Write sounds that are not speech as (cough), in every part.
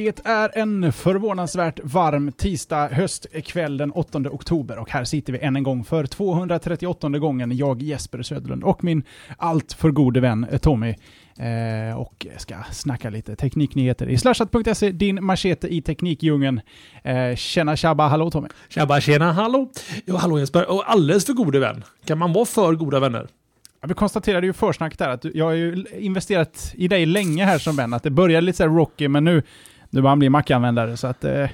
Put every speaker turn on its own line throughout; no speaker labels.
Det är en förvånansvärt varm tisdag höstkväll den 8 oktober och här sitter vi än en gång för 238 gången, jag Jesper Söderlund och min allt för gode vän eh, Tommy. Eh, och ska snacka lite tekniknyheter i slashat.se, din machete i teknikdjungeln. Eh, tjena tjabba, hallå Tommy.
Tjabba, tjena, hallå. Jo, hallå Jesper. Och alldeles för gode vän. Kan man vara för goda vänner?
Ja, vi konstaterade ju försnacket där att jag har ju investerat i dig länge här som vän, att det började lite så rocky, men nu, nu börjar man bli Mac-användare så att eh,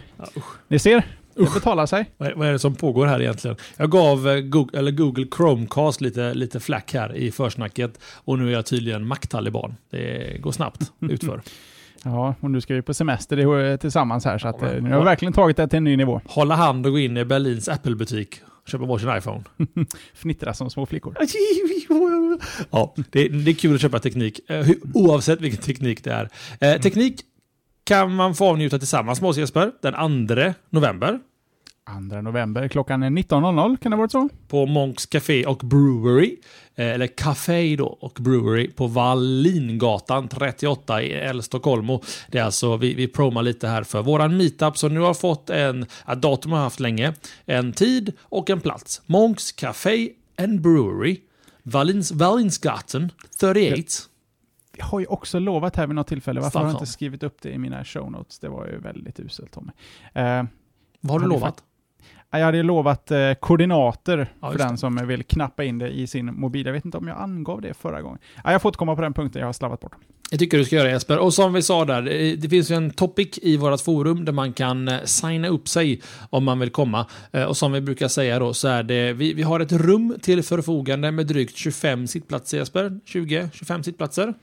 ni ser, det betalar sig.
Vad är, är det som pågår här egentligen? Jag gav eh, Google, eller Google Chromecast lite, lite flack här i försnacket och nu är jag tydligen Mac-taliban. Det går snabbt (laughs) utför.
Ja, och nu ska vi på semester tillsammans här, så att
Ja, men-
eh, nu har vi verkligen tagit det till en ny nivå.
Hålla hand och gå in i Berlins Apple-butik och köpa varsin iPhone. (laughs)
Fnittra som små flickor. (laughs)
Ja, det, det är kul att köpa teknik, eh, oavsett vilken teknik det är. Eh, teknik kan man få avnjuta tillsammans med oss Jesper, den 2 november.
2 november klockan är 19.00, kan det ha varit så?
på Monks Café och Brewery. Eh, eller Café då och Brewery på Wallingatan 38 i El Stockholmo. Det är alltså, vi, vi promar lite här för våran meetup som nu har fått en, ett datum har haft länge, en tid och en plats. Monks Café and Brewery, Wallins, Wallinsgatan 38.
Jag har ju också lovat här vid något tillfälle, varför har jag
Stockholm.
inte skrivit upp det i mina show notes? Det var ju väldigt uselt Tommy. Eh,
Vad har du lovat?
jag hade lovat eh, koordinater
Ja,
för den som vill knappa in det i sin mobil. Jag vet inte om jag angav det förra gången. Ja, jag får återkomma på den punkten, jag har slarvat bort.
Jag tycker du ska göra Jesper. Och som vi sa där, det- det finns ju en topic i vårt forum där man kan eh, signa upp sig om man vill komma. Eh, Och som vi brukar säga då så är det, vi, vi har ett rum till förfogande med drygt 25 sittplatser Jesper. 20-25 sittplatser.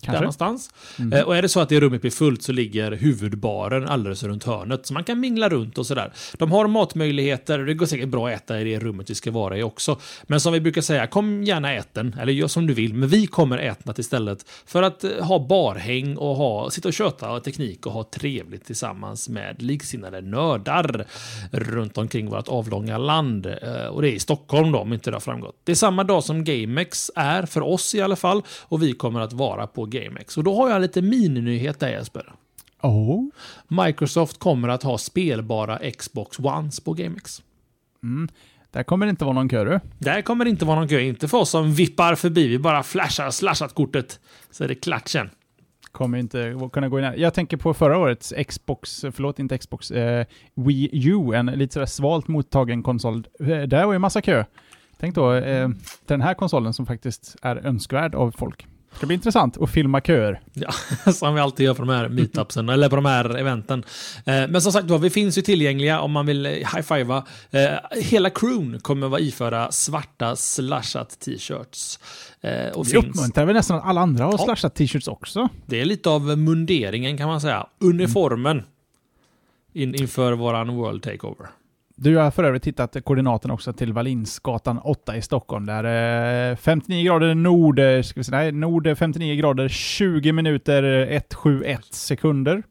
Där
Kanske?
någonstans.
Mm.
Eh, Och är det så att det rummet blir fullt så ligger huvudbaren alldeles runt hörnet. Så man kan mingla runt och sådär. De har matmöjligheter och det går säkert bra att äta i det rummet vi ska vara i också. Men som vi brukar säga, kom gärna äten. Eller gör som du vill. Men vi kommer äta istället. För att eh, ha barhäng och ha, sitta och köta teknik och ha trevligt tillsammans med liksinnade nördar runt omkring vårt avlånga land. Eh, Och det är i Stockholm då, om inte det har framgått. Det är samma dag som GameX är, för oss i alla fall. Och vi kommer att vara på GameX. Och då har jag lite mininyhet där Jesper.
Oh.
Microsoft kommer att ha spelbara Xbox Ones på GameX.
Mm. Där kommer det inte vara någon kö du.
Där kommer det inte vara någon kö, inte för oss som vippar förbi. Vi bara flashar slashat-kortet så är det klart sen.
Kommer inte kunna gå in. Jag tänker på förra årets Xbox, förlåt inte Xbox, eh, Wii U, en lite sådär svalt mottagen konsol. Eh, där var ju massa kö. Tänk då, eh, den här konsolen som faktiskt är önskvärd av folk. Det ska bli intressant att filma köer.
Ja, (laughs) som vi alltid gör på de här meetupsen, eller på de här eventen. Eh, Men som sagt var, vi finns ju tillgängliga om man vill eh, high-fivea. Eh, Hela crewn kommer vara iförda svarta slashat t-shirts. Och finns.
uppmuntrar väl nästan att alla andra har
Ja.
slashat t-shirts också.
Det är lite av munderingen kan man säga. Uniformen. In, inför våran World Takeover.
Du har för övrigt hittat koordinaterna också till Valinsgatan 8 i Stockholm. Där eh, 59 grader nord, eh, ska vi säga, nej, nord eh, 59 grader 20 minuter 171 sekunder.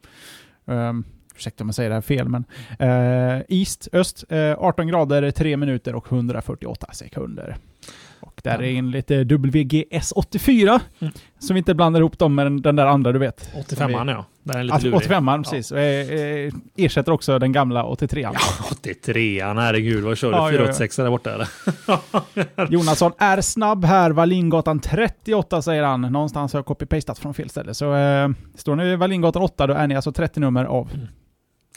Um, ursäkta om jag säger det här fel, men uh, East, öst, uh, 18 grader 3 minuter och 148 sekunder. Och där är enligt eh, WGS84,
Mm.
som vi inte blandar ihop dem med den, den där andra du vet.
85an ja. Den är lite
Alltså,
lurig.
85an, precis. Eh, ersätter också den gamla 83an.
Ja, 83an, herregud. Vad kör du?
Ja, ja, ja.
486 där borta eller? (laughs)
Jonasson är snabb här. Wallingatan 38 säger han. Någonstans har jag copy-pastat från fel ställe. Så eh, står ni Wallingatan 8 då är ni alltså 30 nummer av.
Mm.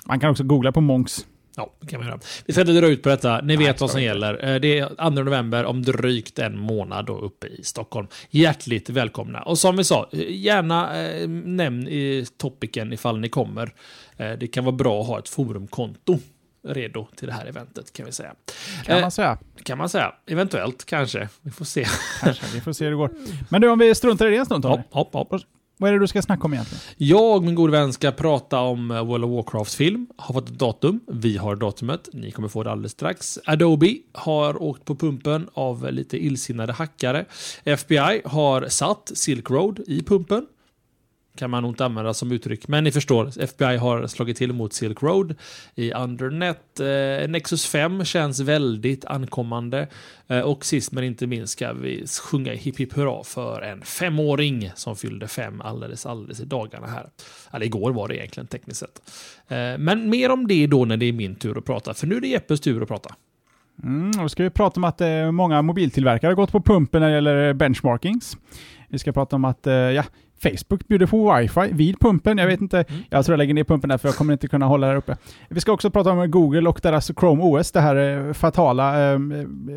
Man kan också googla på Monks.
Ja, det kan man göra. Vi ska inte dra ut på detta. Ni
Nej,
vet vad som
vi
gäller. Eh, Det är 2 november om drygt en månad då uppe i Stockholm. Hjärtligt välkomna. Och som vi sa, eh, gärna eh, nämn i topicen ifall ni kommer. Eh, Det kan vara bra att ha ett forumkonto. redo till det här eventet kan vi säga.
Kan
Eh,
man säga.
Kan man säga. Eventuellt, kanske. Vi får se.
Kanske. Vi får se hur det går. (laughs) Men du, om vi struntar i det en stund Tommy.
Hopp, hopp, hopp.
Vad är det du ska snacka om egentligen?
Jag, och min gode vän, ska prata om eh, World of Warcrafts film. Har fått ett datum. Vi har datumet. Ni kommer få det alldeles strax. Adobe har åkt på pumpen av lite illsinnade hackare. FBI har satt Silk Road i pumpen. Kan man nog inte använda som uttryck, men ni förstår. FBI har slagit till mot Silk Road i Undernet. Eh, Nexus 5 känns väldigt ankommande. Eh, och sist men inte minst ska vi sjunga hipp hipp hurra för en femåring som fyllde fem alldeles, alldeles i dagarna här. Eller igår var det egentligen tekniskt sett. Eh, men mer om det då när det är min tur att prata, för nu är det Jeppes tur att prata.
Mm, då ska vi prata om att eh, många mobiltillverkare har gått på pumpen när det gäller benchmarkings. Vi ska prata om att eh, ja, Facebook bjuder på wifi vid pumpen. Jag vet inte,
Mm.
jag tror jag lägger ner pumpen där för jag kommer inte kunna hålla där uppe. Vi ska också prata om Google och deras Chrome OS, det här eh, fatala eh,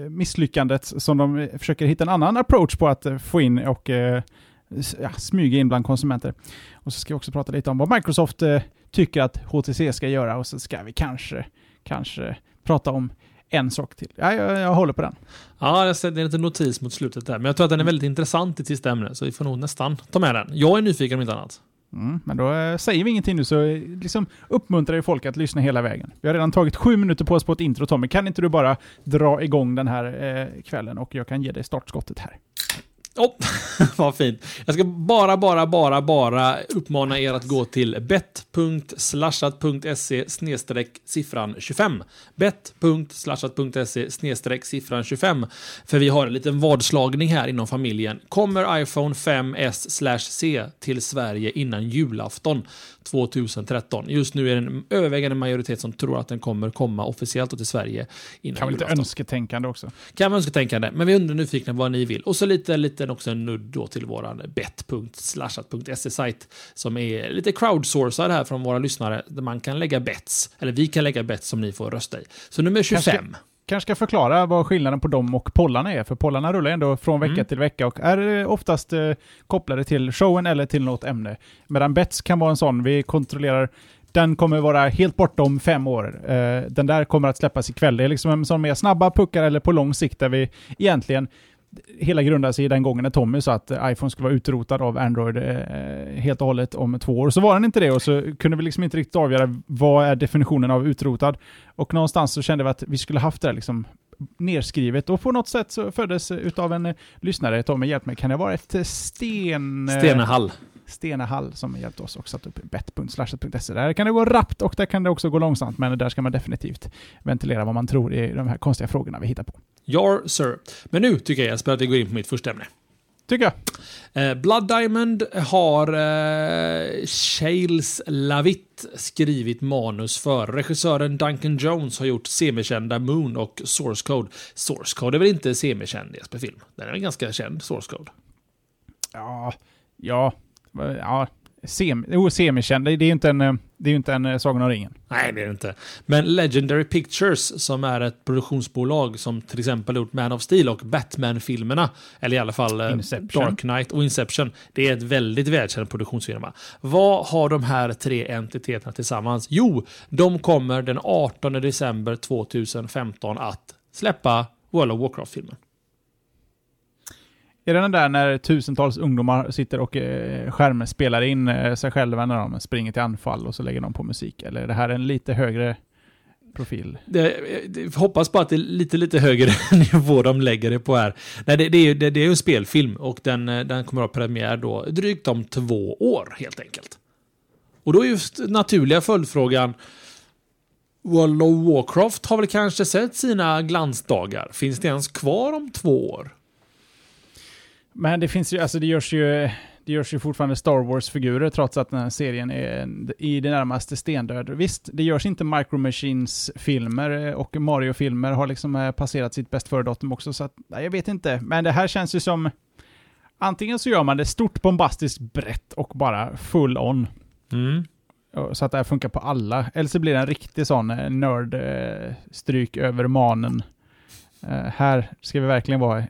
misslyckandet som de eh, försöker hitta en annan approach på att få in och eh, ja, smyga in bland konsumenter. Och så ska vi också prata lite om vad Microsoft eh, tycker att HTC ska göra och så ska vi kanske, kanske prata om en sak till. Ja, jag, jag håller på den.
Ja, jag ser- det är lite notis mot slutet där, men jag tror att den är väldigt intressant i sista ämnet, så vi får nog nästan ta med den. Jag är nyfiken om inte annat.
Mm, men då eh, säger vi ingenting nu så eh, liksom uppmuntrar ju folk att lyssna hela vägen. Vi har redan tagit sju minuter på oss på ett intro Tommy. Kan inte du bara dra igång den här eh, kvällen och jag kan ge dig startskottet här.
Oh, (laughs) vad fint. Jag ska bara, bara, bara, bara uppmana er att gå till bet.slashat.se siffran 25. bet.slashat.se siffran 25. För vi har en liten vadslagning här inom familjen. Kommer iPhone 5s C till Sverige innan julafton 2013? Just nu är det en övervägande majoritet som tror att den kommer komma officiellt till Sverige innan
Kan vara lite önsketänkande också.
Kan vara önsketänkande, men vi undrar nyfikna vad ni vill. Och så lite, lite också en nudd då till våran bet.slashat.se-sajt som är lite crowdsourcad här från våra lyssnare där man kan lägga bets, eller vi kan lägga bets som ni får rösta i. Så nummer 25.
Kanske ska förklara vad skillnaden på dem och pollarna är, för pollarna rullar ändå från vecka
Mm.
till vecka och är eh, oftast eh, kopplade till showen eller till något ämne. Medan bets kan vara en sån, vi kontrollerar den kommer vara helt borta om fem år. Eh, den där kommer att släppas ikväll. Det är liksom en sån mer snabba puckar eller på lång sikt där vi egentligen hela grundar sig i den gången när Tommy sa att iPhone skulle vara utrotad av Android eh, helt och hållet om två år. Så var den inte det och så kunde vi liksom inte riktigt avgöra vad är definitionen av utrotad. Och någonstans så kände vi att vi skulle haft det liksom nerskrivet och på något sätt så föddes eh, utav en eh, lyssnare, Tommy hjälp mig, kan det vara ett eh, sten... eh,
Stenehall.
Stenehall som hjälpt oss och satt upp bet.slashat.se. Där kan det gå rappt och där kan det också gå långsamt, men där ska man definitivt ventilera vad man tror i de här konstiga frågorna vi hittar på.
Your sir. Men nu tycker jag Jesper att vi går in på mitt första ämne.
Tycker jag.
Eh, Blood Diamond har eh, Shales Lavitt skrivit manus för. Regissören Duncan Jones har gjort semikända Moon och Source Code. Source Code är väl inte semikänd Jesper film? Den är väl ganska känd, Source Code.
Ja, ja, ja. Sem, jo, semikänd. Det är ju inte en, eh, det är inte en eh, Sagan om ringen.
Nej, det är det inte. Men Legendary Pictures, som är ett produktionsbolag som till exempel gjort Man of Steel och Batman-filmerna, eller i alla fall eh,
Inception.
Dark Knight och Inception, det är ett väldigt välkänd produktionsfirma. Vad har de här tre entiteterna tillsammans? Jo, de kommer den 18 december 2015 att släppa World of Warcraft-filmen.
Är det den där när tusentals ungdomar sitter och eh, skärmspelar in eh, sig själva när de springer till anfall och så lägger de på musik? Eller är det här en lite högre profil?
Det, det, hoppas på att det är lite, lite högre (laughs) nivå de lägger det på här. Nej, det, det, är, ju- det, det är ju en spelfilm och den, eh, den kommer att ha premiär då drygt om två år helt enkelt. Och då är just naturliga följdfrågan World of Warcraft har väl kanske sett sina glansdagar. Finns det ens kvar om två år?
Men det finns ju, alltså det görs ju, det görs ju fortfarande Star Wars-figurer trots att den här serien är i det närmaste stendöd. Visst, det görs inte Micro Machines-filmer eh, och Mario-filmer har liksom eh, passerat sitt bäst före-datum också, så att, nej, jag vet inte. Men det här känns ju som, antingen så gör man det stort, bombastiskt, brett och bara full on.
Mm.
Så att det här funkar på alla. Eller så blir det en riktig sån eh, nörd-stryk över manen. Här ska vi verkligen vara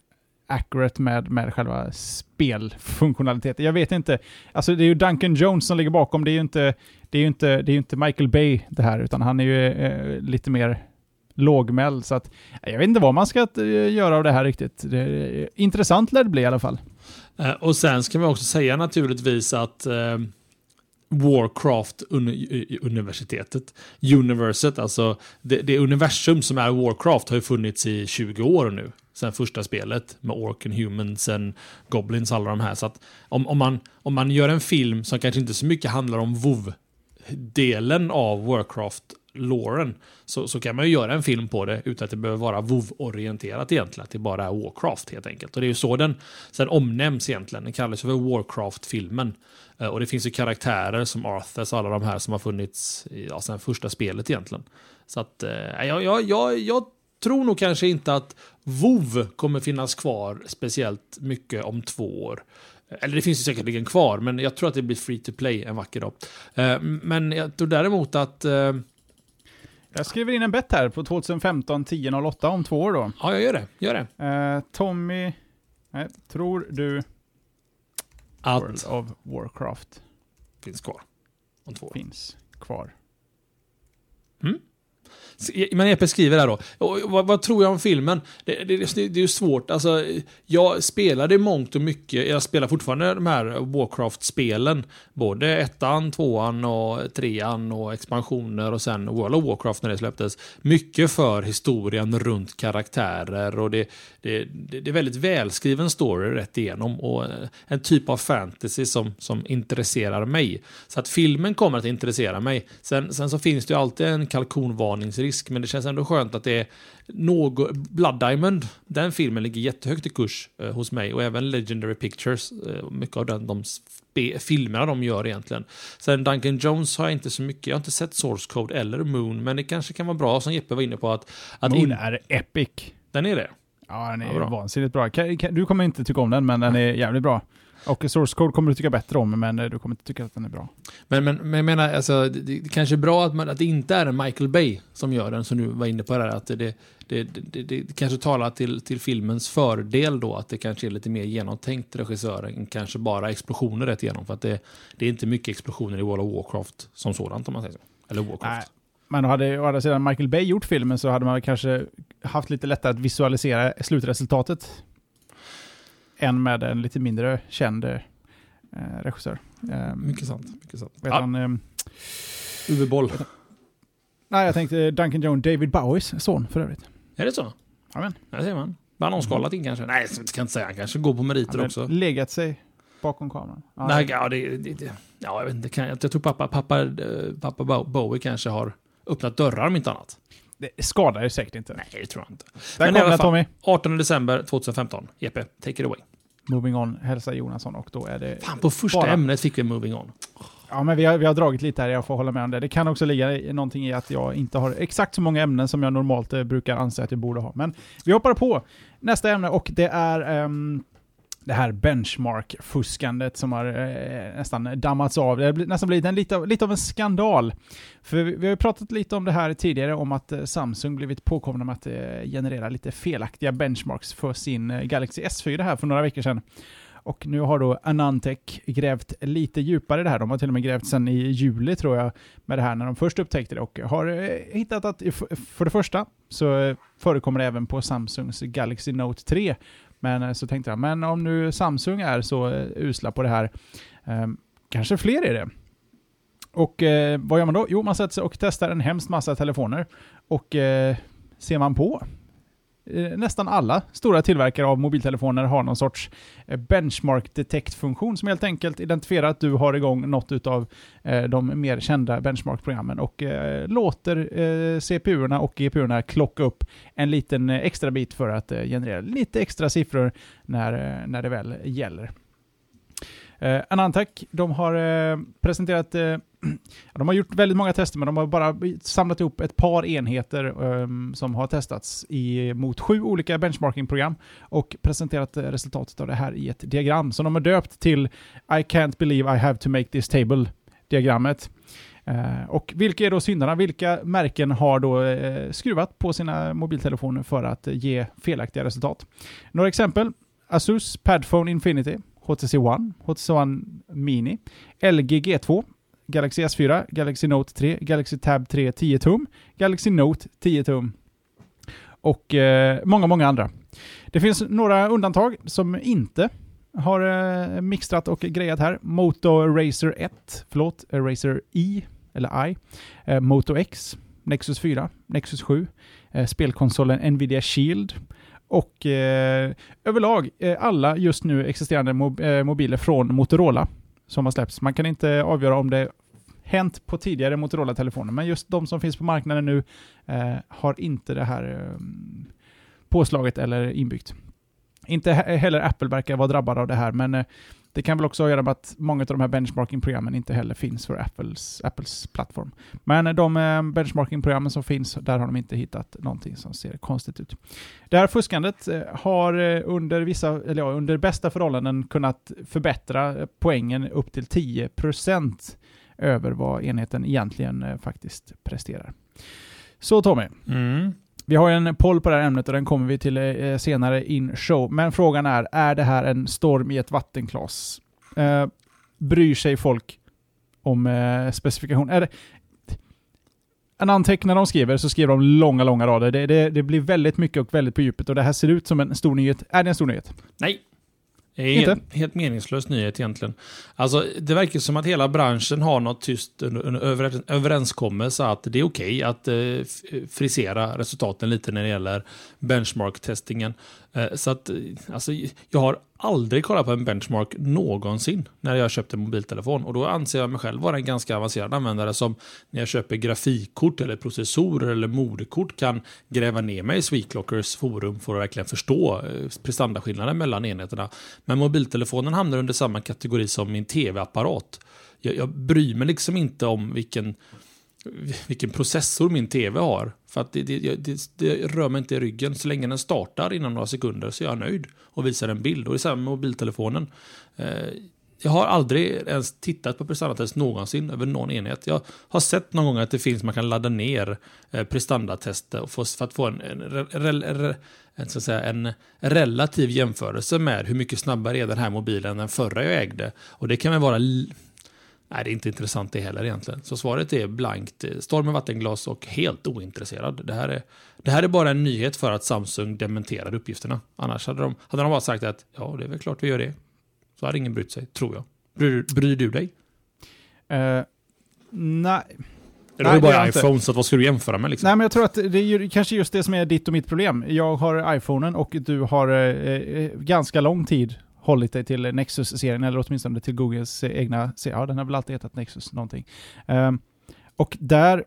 accurate med, med själva spelfunktionaliteten. Jag vet inte. Alltså det är ju Duncan Jones som ligger bakom. Det är ju inte, det är ju inte, det är inte Michael Bay det här, utan han är ju eh, lite mer lågmäld. Så att, jag vet inte vad man ska eh, göra av det här riktigt. Det, eh, intressant lär det bli i alla fall.
Eh, och sen ska man också säga naturligtvis att eh, Warcraft-universitetet, universet, alltså det, det, universum som är Warcraft har ju funnits i 20 år nu. Sen första spelet med Orken, Humans, and Goblins, alla de här. Så att om, om, man, om man gör en film som kanske inte så mycket handlar om WoW delen av Warcraft loren så, så kan man ju göra en film på det utan att det behöver vara WoW-orienterat egentligen. Att det bara är Warcraft helt enkelt. Och det är ju så den sen omnämns egentligen. Den kallas ju för Warcraft-filmen. Eh, och det finns ju karaktärer som Arthur och alla de här som har funnits ja, sen första spelet egentligen. Så att eh, jag, jag, jag, jag tror nog kanske inte att WoW kommer finnas kvar speciellt mycket om två år. Eller det finns ju säkerligen kvar, men jag tror att det blir free to play en vacker dag. Eh, men jag tror däremot att
jag skriver in en bett här på 2015 10.08 om två år då.
Ja, jag gör det. Gör det.
Uh, Tommy, nej, tror du
att
World of Warcraft
finns kvar om två år?
Finns kvar.
Mm. E, men Epe skriver där då. Vad, vad, tror jag om filmen? Det, det, det, det är ju svårt. Alltså, jag spelade mångt och mycket. Jag spelar fortfarande de här Warcraft-spelen. Både ettan, tvåan och trean och expansioner och sen World of Warcraft när det släpptes. Mycket för historien runt karaktärer och det, det, det är väldigt välskriven story rätt igenom och eh, en typ av fantasy som, som intresserar mig. Så att filmen kommer att intressera mig. Sen, sen så finns det ju alltid en kalkonvarningsrisk risk, men det känns ändå skönt att det är något... Blood Diamond, den filmen ligger jättehögt i kurs eh, hos mig och även Legendary Pictures. Eh, mycket av den, de filmerna de gör egentligen. Sen Duncan Jones har jag inte så mycket, jag har inte sett Source Code eller Moon, men det kanske kan vara bra som Jeppe var inne på att... att
Moon in... är epic.
Den är det?
Ja, den är ja, bra. vansinnigt bra. Du kommer inte tycka om den, men den är jävligt bra. Och Source Code kommer du tycka bättre om, men eh, du kommer inte tycka att den är bra.
Men, men, men jag menar, alltså, det, det kanske är bra att, man, att det inte är Michael Bay som gör den, som du var inne på det här. Att det, det, det, det, det kanske talar till, till filmens fördel då, att det kanske är lite mer genomtänkt regissör än kanske bara explosioner rätt igenom. För att det, det är inte mycket explosioner i World of Warcraft som sådant, om man säger så. Eller Warcraft. Nej.
Men hade å andra sidan Michael Bay gjort filmen så hade man kanske haft lite lättare att visualisera slutresultatet än med en lite mindre känd eh, regissör.
Eh, mycket sant. Mycket sant.
Vet ja. han, eh,
Uwe Boll.
Nej, jag tänkte Duncan Jones, David Bowies son för övrigt.
Är det så?
Amen.
Där ser man. Bananskalat in kanske? Nej, jag kan inte säga. Han kanske går på meriter
han
också.
legat sig bakom kameran.
Ja, Nej, ja, det, det, det, ja, jag, vet inte, kan, jag tror pappa, pappa, eh, pappa Bowie kanske har öppnat dörrar om inte annat.
Det skadar ju säkert inte.
Nej, det tror jag inte.
Där Men kom den Tommy.
18 december 2015. Jeppe, take it away.
Moving On hälsar Jonasson och då är det...
Fan, på första bara... ämnet fick vi Moving On.
Ja, men vi har, vi har dragit lite här, jag får hålla med om det. Det kan också ligga i, någonting i att jag inte har exakt så många ämnen som jag normalt eh, brukar anse att jag borde ha. Men vi hoppar på nästa ämne och det är um, det här benchmark-fuskandet som har eh, nästan dammats av. Det har nästan blivit en, lite, av, lite av en skandal. För vi, vi har pratat lite om det här tidigare, om att eh, Samsung blivit påkomna med att eh, generera lite felaktiga benchmarks för sin eh, Galaxy S4 här för några veckor sedan. Och nu har då Anantech grävt lite djupare i det här. De har till och med grävt sedan i juli tror jag med det här när de först upptäckte det och har eh, hittat att för det första så förekommer det även på Samsungs Galaxy Note 3 men eh, så tänkte jag, men om nu Samsung är så eh, usla på det här, eh, kanske fler är det. Och eh, vad gör man då? Jo, man sätter sig och testar en hemskt massa telefoner och eh, ser man på Eh, nästan alla stora tillverkare av mobiltelefoner har någon sorts eh, benchmark detect-funktion som helt enkelt identifierar att du har igång något av eh, de mer kända benchmark-programmen och låter CPU-erna och GPU-erna klocka upp en liten extra bit för att generera lite extra siffror när, när det väl gäller. Eh, Anantech, de har eh, presenterat, eh, (clears throat) de har gjort väldigt många tester men de har bara samlat ihop ett par enheter eh, som har testats i, mot sju olika benchmarking-program och presenterat eh, resultatet av det här i ett diagram som de har döpt till I can't believe I have to make this table-diagrammet. Uh, och vilka är då syndarna? Vilka märken har då uh, skruvat på sina mobiltelefoner för att uh, ge felaktiga resultat? Några exempel Asus Padphone Infinity, HTC One, HTC One Mini, LG G2, Galaxy S4, Galaxy Note 3, Galaxy Tab 3 10 tum, Galaxy Note 10 tum och eh, många, många andra. Det finns några undantag som inte har eh, mixtrat och grejat här. Moto Razer 1, förlåt, Razer E, eller I, eh, Moto X, Nexus 4, Nexus 7, eh, spelkonsolen Nvidia Shield och eh, överlag eh, alla just nu existerande mob eh, mobiler från Motorola som har släppts. Man kan inte avgöra om det hänt på tidigare Motorola-telefoner, men just de som finns på marknaden nu eh, har inte det här ehm, påslaget eller inbyggt. Inte heller Apple verkar vara drabbad av det här, men eh, det kan väl också göra med att många av de här benchmarking-programmen inte heller finns för Apples, Apples plattform. Men de eh, benchmarking-programmen som finns, där har de inte hittat någonting som ser konstigt ut. Det här fuskandet eh, har eh, under, vissa, eller ja, under bästa förhållanden kunnat förbättra poängen upp till 10% över vad enheten egentligen faktiskt presterar. Så Tommy, mm. Vi har en poll på det här ämnet och den kommer vi till eh, senare in show. Men frågan är, är det här en storm i ett vattenglas? Eh, bryr sig folk om eh, specifikation? Är det, en antecknare de skriver så skriver de långa, långa rader. Det, det, det, blir väldigt mycket och väldigt på djupet och det här ser ut som en stor nyhet. Är det en stor nyhet?
Nej, det är helt, helt meningslös nyhet egentligen. Alltså, det verkar som att hela branschen har något tyst en överenskommelse att det är okej okay att eh, frisera resultaten lite när det gäller benchmark-testingen. Eh, så att, alltså, jag har aldrig kollat på en benchmark någonsin när jag köpte en mobiltelefon. Och då anser jag mig själv vara en ganska avancerad användare som när jag köper grafikkort eller processorer eller moderkort kan gräva ner mig i Sweetlockers forum för att verkligen förstå eh, prestandaskillnaden mellan enheterna. Men mobiltelefonen hamnar under samma kategori som min tv-apparat. Jag, jag bryr mig liksom inte om vilken vilken processor min tv har. För att det, det, det, det, rör mig inte i ryggen. Så länge den startar inom några sekunder så är jag nöjd och visar en bild. Och det är samma med mobiltelefonen. Eh, jag har aldrig ens tittat på prestandatest någonsin över någon enhet. Jag har sett någon gång att det finns man kan ladda ner eh, prestandatester för att få en, en, en, en, så säga, en relativ jämförelse med hur mycket snabbare är den här mobilen än den förra jag ägde. Och det kan väl vara Nej, det är inte intressant det heller egentligen. Så svaret är blankt. Storm med vattenglas och helt ointresserad. Det här, är, det här är bara en nyhet för att Samsung dementerade uppgifterna. Annars hade de, hade de bara sagt att ja, det är väl klart vi gör det. Så hade ingen brytt sig, tror jag. Bryr, bryr du dig?
Uh, nej.
Det är bara iPhone, så vad ska du jämföra med? Liksom?
Nej, men jag tror att det är kanske just det som är ditt och mitt problem. Jag har iPhonen och du har eh, eh ganska lång tid hållit dig till Nexus-serien, eller åtminstone till Googles egna serie. Ja, den har väl alltid hetat Nexus någonting. Um, och där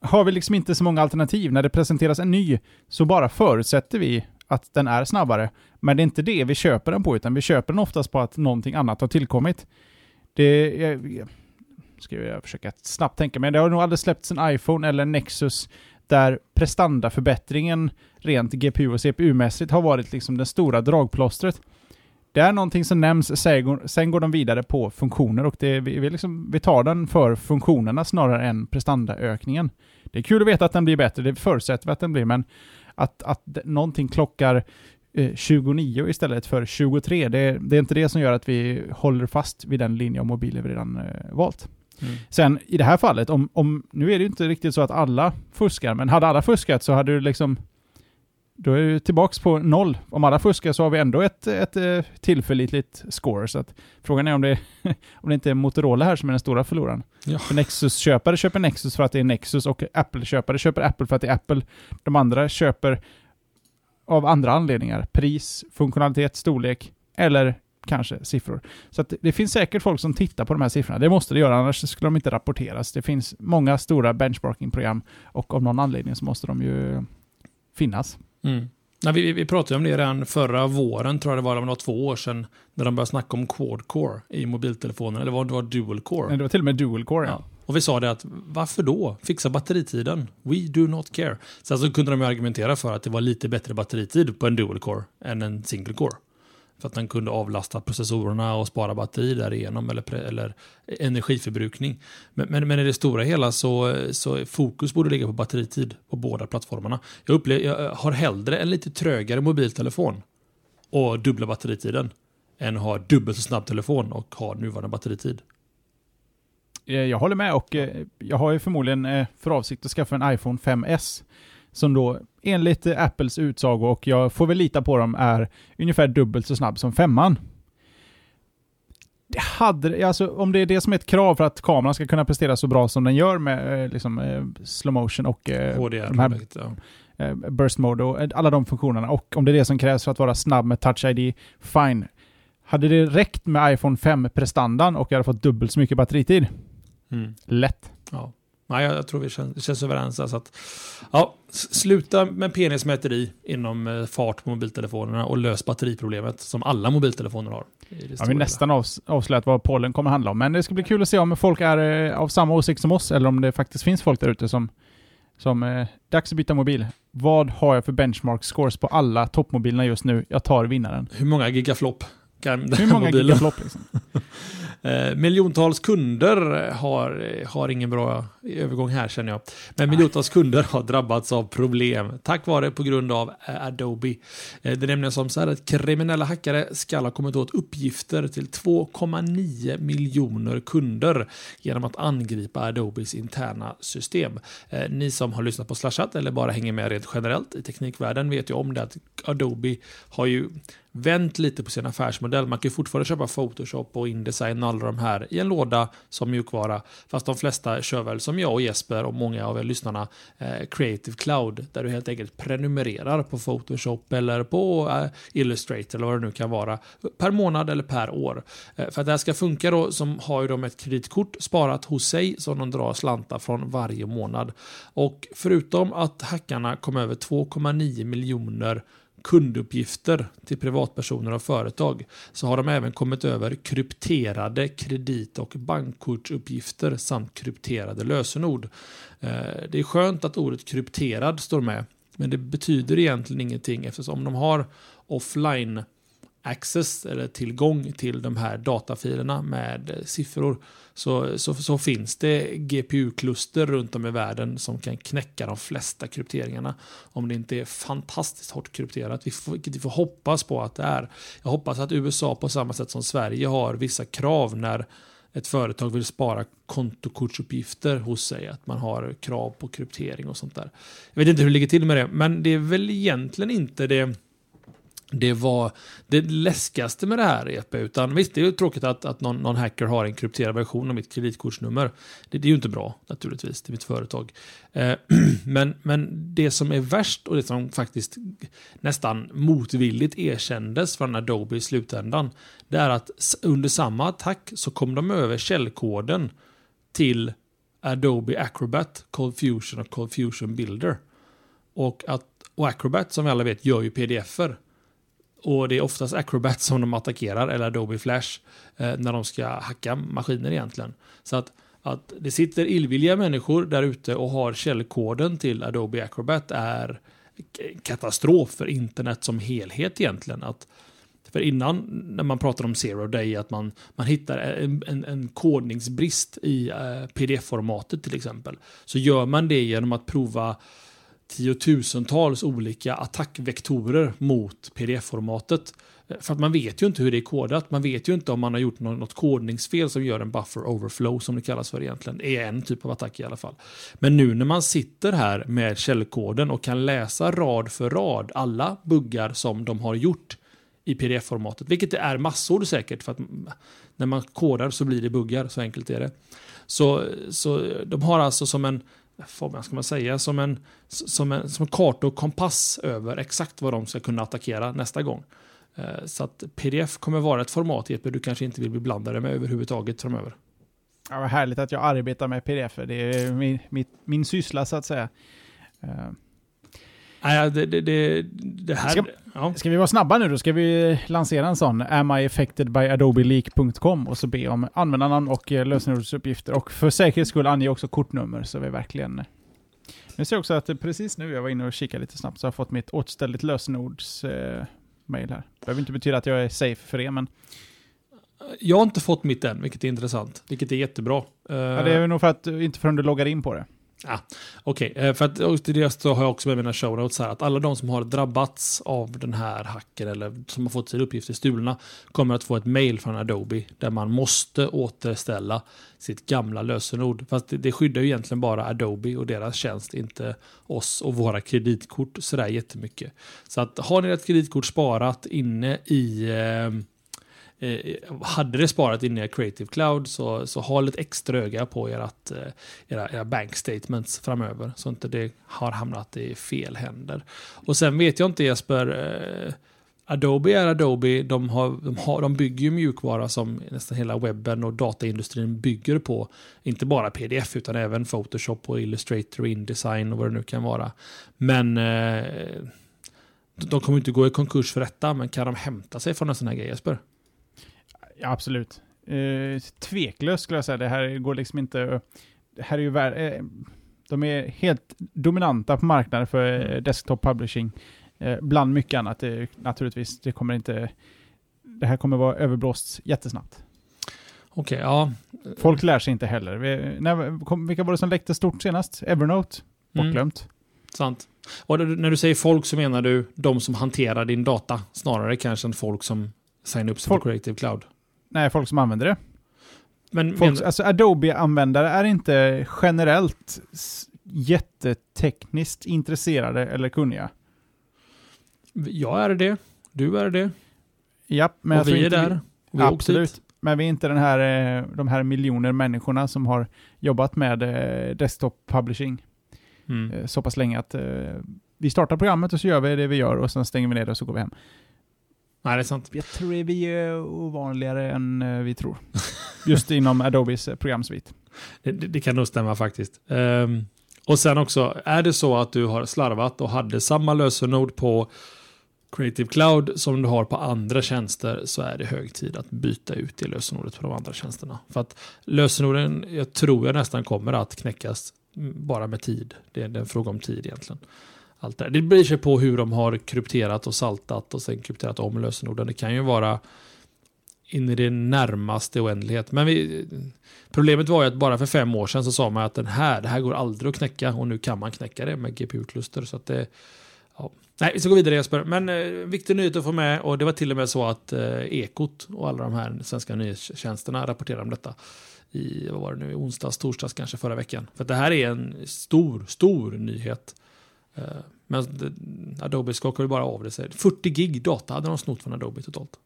har vi liksom inte så många alternativ. När det presenteras en ny så bara förutsätter vi att den är snabbare. Men det är inte det vi köper den på, utan vi köper den oftast på att någonting annat har tillkommit. Det jag, ska jag försöka snabbt tänka mig. Det har nog aldrig släppts en iPhone eller en Nexus där prestandaförbättringen rent GPU och CPU-mässigt har varit liksom det stora dragplåstret. Det är någonting som nämns, sen går de vidare på funktioner och det, vi, liksom, vi tar den för funktionerna snarare än prestandaökningen. Det är kul att veta att den blir bättre, det förutsätter vi att den blir, men att, att någonting klockar 29 eh, istället för 23, det, det, är inte det som gör att vi håller fast vid den linje av mobiler vi redan eh, valt. Mm. Sen i det här fallet, om, om, nu är det ju inte riktigt så att alla fuskar, men hade alla fuskat så hade du liksom då är vi tillbaka på noll. Om alla fuskar så har vi ändå ett, ett, ett eh, tillförlitligt score. Så att frågan är om det, (laughs) om det inte är Motorola här som är den stora förloraren. Ja. För Nexus-köpare köper Nexus för att det är Nexus och Apple-köpare köper Apple för att det är Apple. De andra köper av andra anledningar. Pris, funktionalitet, storlek eller kanske siffror. Så det finns säkert folk som tittar på de här siffrorna. Det måste det göra, annars skulle de inte rapporteras. Det finns många stora benchmarking-program och av någon anledning så måste de ju finnas.
Mm. Nej, vi, vi pratade om det redan förra våren, tror jag det var, det var två år sedan, när de började snacka om quad core i mobiltelefonen, eller var det var dual core?
Det var till och med dual core, ja. ja.
Och vi sa det att varför då? Fixa batteritiden. We do not care. Sen så kunde de argumentera för att det var lite bättre batteritid på en dual core än en single core. För att den kunde avlasta processorerna och spara batteri därigenom eller, eller energiförbrukning. Men, men, men, i det stora hela så, så fokus borde ligga på batteritid på båda plattformarna. Jag, upplever, jag eh, har hellre en lite trögare mobiltelefon och dubbla batteritiden än att ha dubbelt så snabb telefon och ha nuvarande batteritid.
Eh, jag håller med och eh, jag har ju förmodligen för avsikt att skaffa en iPhone 5S som då enligt eh, Apples utsago, och jag får väl lita på dem, är ungefär dubbelt så snabb som femman. Det hade, alltså, om det är det som är ett krav för att kameran ska kunna prestera så bra som den gör med eh, liksom, eh, slow motion och eh,
HDR.
de här
ja.
eh, burst mode och eh, alla de funktionerna. Och om det är det som krävs för att vara snabb med touch ID, fine. Hade det räckt med iPhone 5-prestandan och jag hade fått dubbelt så mycket batteritid?
Mm.
Lätt.
Ja. Nej, jag, tror vi känns, känns överens. där, Så att, ja, sluta med penismäteri inom eh, fart på mobiltelefonerna och lös batteriproblemet som alla mobiltelefoner har. i det
Jag
stora
har
hela.
nästan avs avslöjat vad pollen kommer handla om, men det ska bli kul att se om folk är eh, av samma åsikt som oss, eller om det faktiskt finns folk där ute som, som eh, dags att byta mobil. Vad har jag för benchmark scores på alla toppmobilerna just nu? Jag tar vinnaren.
Hur många gigaflop
Hur många gigaflop liksom? (laughs)
Eh, miljontals kunder har, har ingen bra övergång här känner jag. Men miljontals kunder har drabbats av problem tack vare på grund av eh, Adobe. Eh, det är nämligen som så här att kriminella hackare ska ha kommit åt uppgifter till 2,9 miljoner kunder genom att angripa Adobes interna system. Eh, ni som har lyssnat på Slashat eller bara hänger med rent generellt i teknikvärlden vet ju om det att Adobe har ju vänt lite på sin affärsmodell. Man kan ju fortfarande köpa Photoshop och Indesign och alla de här i en låda som mjukvara. Fast de flesta kör väl som jag och Jesper och många av er lyssnarna eh, Creative Cloud där du helt enkelt prenumererar på Photoshop eller på eh, Illustrator eller vad det nu kan vara per månad eller per år. Eh, för att det här ska funka då så har ju de ett kreditkort sparat hos sig som de drar slantar från varje månad. Och förutom att hackarna kom över 2,9 miljoner kunduppgifter till privatpersoner och företag så har de även kommit över krypterade kredit och bankkortsuppgifter samt krypterade lösenord. Eh, det är skönt att ordet krypterad står med men det betyder egentligen ingenting eftersom de har offline access eller tillgång till de här datafilerna med siffror så, så, så finns det GPU-kluster runt om i världen som kan knäcka de flesta krypteringarna. Om det inte är fantastiskt hårt krypterat, vi vilket vi får hoppas på att det är. Jag hoppas att USA på samma sätt som Sverige har vissa krav när ett företag vill spara kontokortsuppgifter hos sig, att man har krav på kryptering och sånt där. Jag vet inte hur det ligger till med det, men det är väl egentligen inte det det var det läskigaste med det här EP. Utan visst, det är ju tråkigt att, att någon, någon hacker har en krypterad version av mitt kreditkortsnummer. Det, det är ju inte bra naturligtvis till mitt företag. Eh, (clears throat) men, men det som är värst och det som faktiskt nästan motvilligt erkändes från Adobe i slutändan. Det är att under samma attack så kom de över källkoden till Adobe Acrobat, Cold Fusion och Cold Fusion Builder. Och, att, och Acrobat som vi alla vet gör ju pdf-er. Och det är oftast Acrobat som de attackerar, eller Adobe Flash, eh, när de ska hacka maskiner egentligen. Så att, att det sitter illvilliga människor där ute och har källkoden till Adobe Acrobat är katastrof för internet som helhet egentligen. Att, för innan, när man pratar om zero day, att man, man hittar en, en, en kodningsbrist i eh, pdf-formatet till exempel, så gör man det genom att prova tiotusentals olika attackvektorer mot pdf-formatet. Eh, för att man vet ju inte hur det är kodat. Man vet ju inte om man har gjort något, något kodningsfel som gör en buffer overflow som det kallas för egentligen. Det är en typ av attack i alla fall. Men nu när man sitter här med källkoden och kan läsa rad för rad alla buggar som de har gjort i pdf-formatet, vilket det är massor säkert för att när man kodar så blir det buggar, så enkelt är det. Så, så de har alltså som en, vad ska man säga, som en, som en, som en karta och kompass över exakt vad de ska kunna attackera nästa gång. Eh, så att pdf kommer vara ett format Jeppe, du kanske inte vill bli blandade med överhuvudtaget framöver.
Ja, vad härligt att jag arbetar med pdf. Det är min, min, min syssla så att säga. Eh, Eh,
Nej, det, det, det, det här...
Ska-
ja.
Ska vi vara snabba nu då? Ska vi lansera en sån? Am I affected by adobeleak.com och så be om användarnamn och eh, lösenordsuppgifter. Och för säkerhets skull ange också kortnummer så vi verkligen... Nu ser jag också att eh, precis nu, jag var inne och kikade lite snabbt, så har jag fått mitt återställigt lösenords eh, mail här. Det behöver inte betyda att jag är safe för det, men
Jag har inte fått mitt än, vilket är intressant. Vilket är jättebra. Eh,
ja, det är nog för att, inte förrän du loggar in på det.
Ah, Okej, okay. för att och till det så har jag också med mina show notes här att alla de som har drabbats av den här hacken eller som har fått sina uppgifter stulna kommer att få ett mail från Adobe där man måste återställa sitt gamla lösenord. Fast det, det skyddar ju egentligen bara Adobe och deras tjänst, inte oss och våra kreditkort sådär jättemycket. Så att har ni ett kreditkort sparat inne i eh, eh, hade det sparat in i Creative Cloud så, så ha lite extra öga på ert, eh, era, era bank statements framöver så inte det har hamnat i fel händer. Och sen vet jag inte Jesper, eh, Adobe är Adobe, de, har, de, har, de bygger ju mjukvara som nästan hela webben och dataindustrin bygger på. Inte bara pdf utan även Photoshop och Illustrator och Indesign och vad det nu kan vara. Men eh, de kommer inte gå i konkurs för detta, men kan de hämta sig från en sån här grej Jesper?
Ja, absolut. Eh, tveklöst skulle jag säga. Det här går liksom inte... Det här är ju vär, eh, De är helt dominanta på marknaden för eh, desktop publishing. Bland mycket annat. Naturligtvis, det kommer inte... Det här kommer vara överblåst jättesnabbt.
Okej, okay, ja.
Folk lär sig inte heller. Vi, när, kom, vilka var det som läckte stort senast? Evernote? Bortglömt. Mm.
Sant. Och när du säger folk så menar du de som hanterar din data snarare kanske än folk som signar upp sig på Creative Cloud?
Nej, folk som använder det. Men, folk, men... Alltså Adobe-användare är inte generellt jättetekniskt intresserade eller kunniga.
Jag är det. Du är det.
Ja, men
och vi är där.
Vi, vi absolut. Men vi är inte den här, eh, de här miljoner människorna som har jobbat med eh, desktop publishing mm. Eh, så pass länge att vi startar programmet och så gör vi det vi gör och sen stänger vi ner det och så går vi hem.
Nej, det är sant.
Jag tror vi är ovanligare än eh, vi tror. (laughs) Just inom Adobes eh, programsvit.
Det, det, det, kan nog stämma faktiskt. Um, och sen också, är det så att du har slarvat och hade samma lösenord på Creative Cloud som du har på andra tjänster så är det hög tid att byta ut det lösenordet på de andra tjänsterna. För att lösenorden, jag tror jag nästan kommer att knäckas bara med tid. Det är en fråga om tid egentligen allt det Det blir sig på hur de har krypterat och saltat och sen krypterat om lösenorden. Det kan ju vara in i det närmaste oändlighet. Men vi, problemet var ju att bara för fem år sedan så sa man att den här, det här går aldrig att knäcka och nu kan man knäcka det med GPU-kluster. Så att det, ja. Nej, vi ska gå vidare Jesper. Men eh, viktig nyhet att få med och det var till och med så att eh, Ekot och alla de här svenska nyhetstjänsterna rapporterade om detta i, vad var det nu, onsdags, torsdags kanske förra veckan. För det här är en stor, stor nyhet. Eh, men Adobe skakade bara av det. 40 gig data hade de snott från Adobe totalt.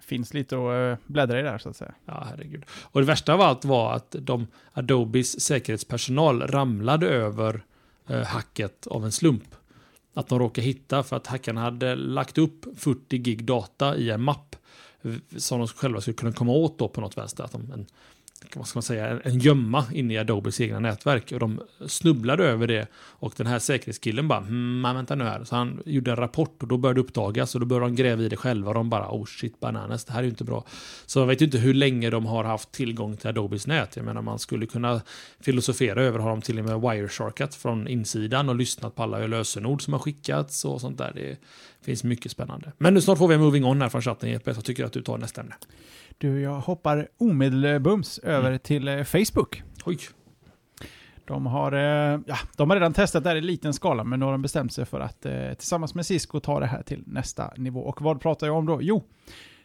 Finns lite att eh, bläddra i där så att säga.
Ja, herregud. Och det värsta av allt var att de Adobes säkerhetspersonal ramlade över eh, hacket av en slump. Att de råkade hitta för att hackarna hade lagt upp 40 gig data i en mapp som de själva skulle kunna komma åt då på något vänster. Att de, en vad ska man säga, en gömma inne i Adobes egna nätverk. Och de snubblade över det. Och den här säkerhetskillen bara, hmm, vänta nu här. Så han gjorde en rapport och då började det uppdagas. Och då började de gräva i det själva. Och de bara, oh shit bananas, det här är ju inte bra. Så man vet ju inte hur länge de har haft tillgång till Adobes nät. Jag menar, man skulle kunna filosofera över, har de till och med wiresharkat från insidan och lyssnat på alla lösenord som har skickats och sånt där. Det finns mycket spännande. Men nu snart får vi en moving on här från chatten, Jeppe. Jag tycker att du tar nästa ämne.
Du, jag hoppar omedelbums över mm. till eh, Facebook.
Oj.
De har, eh, ja, de har redan testat det här i liten skala, men nu har de bestämt sig för att eh, tillsammans med Cisco ta det här till nästa nivå. Och vad pratar jag om då? Jo,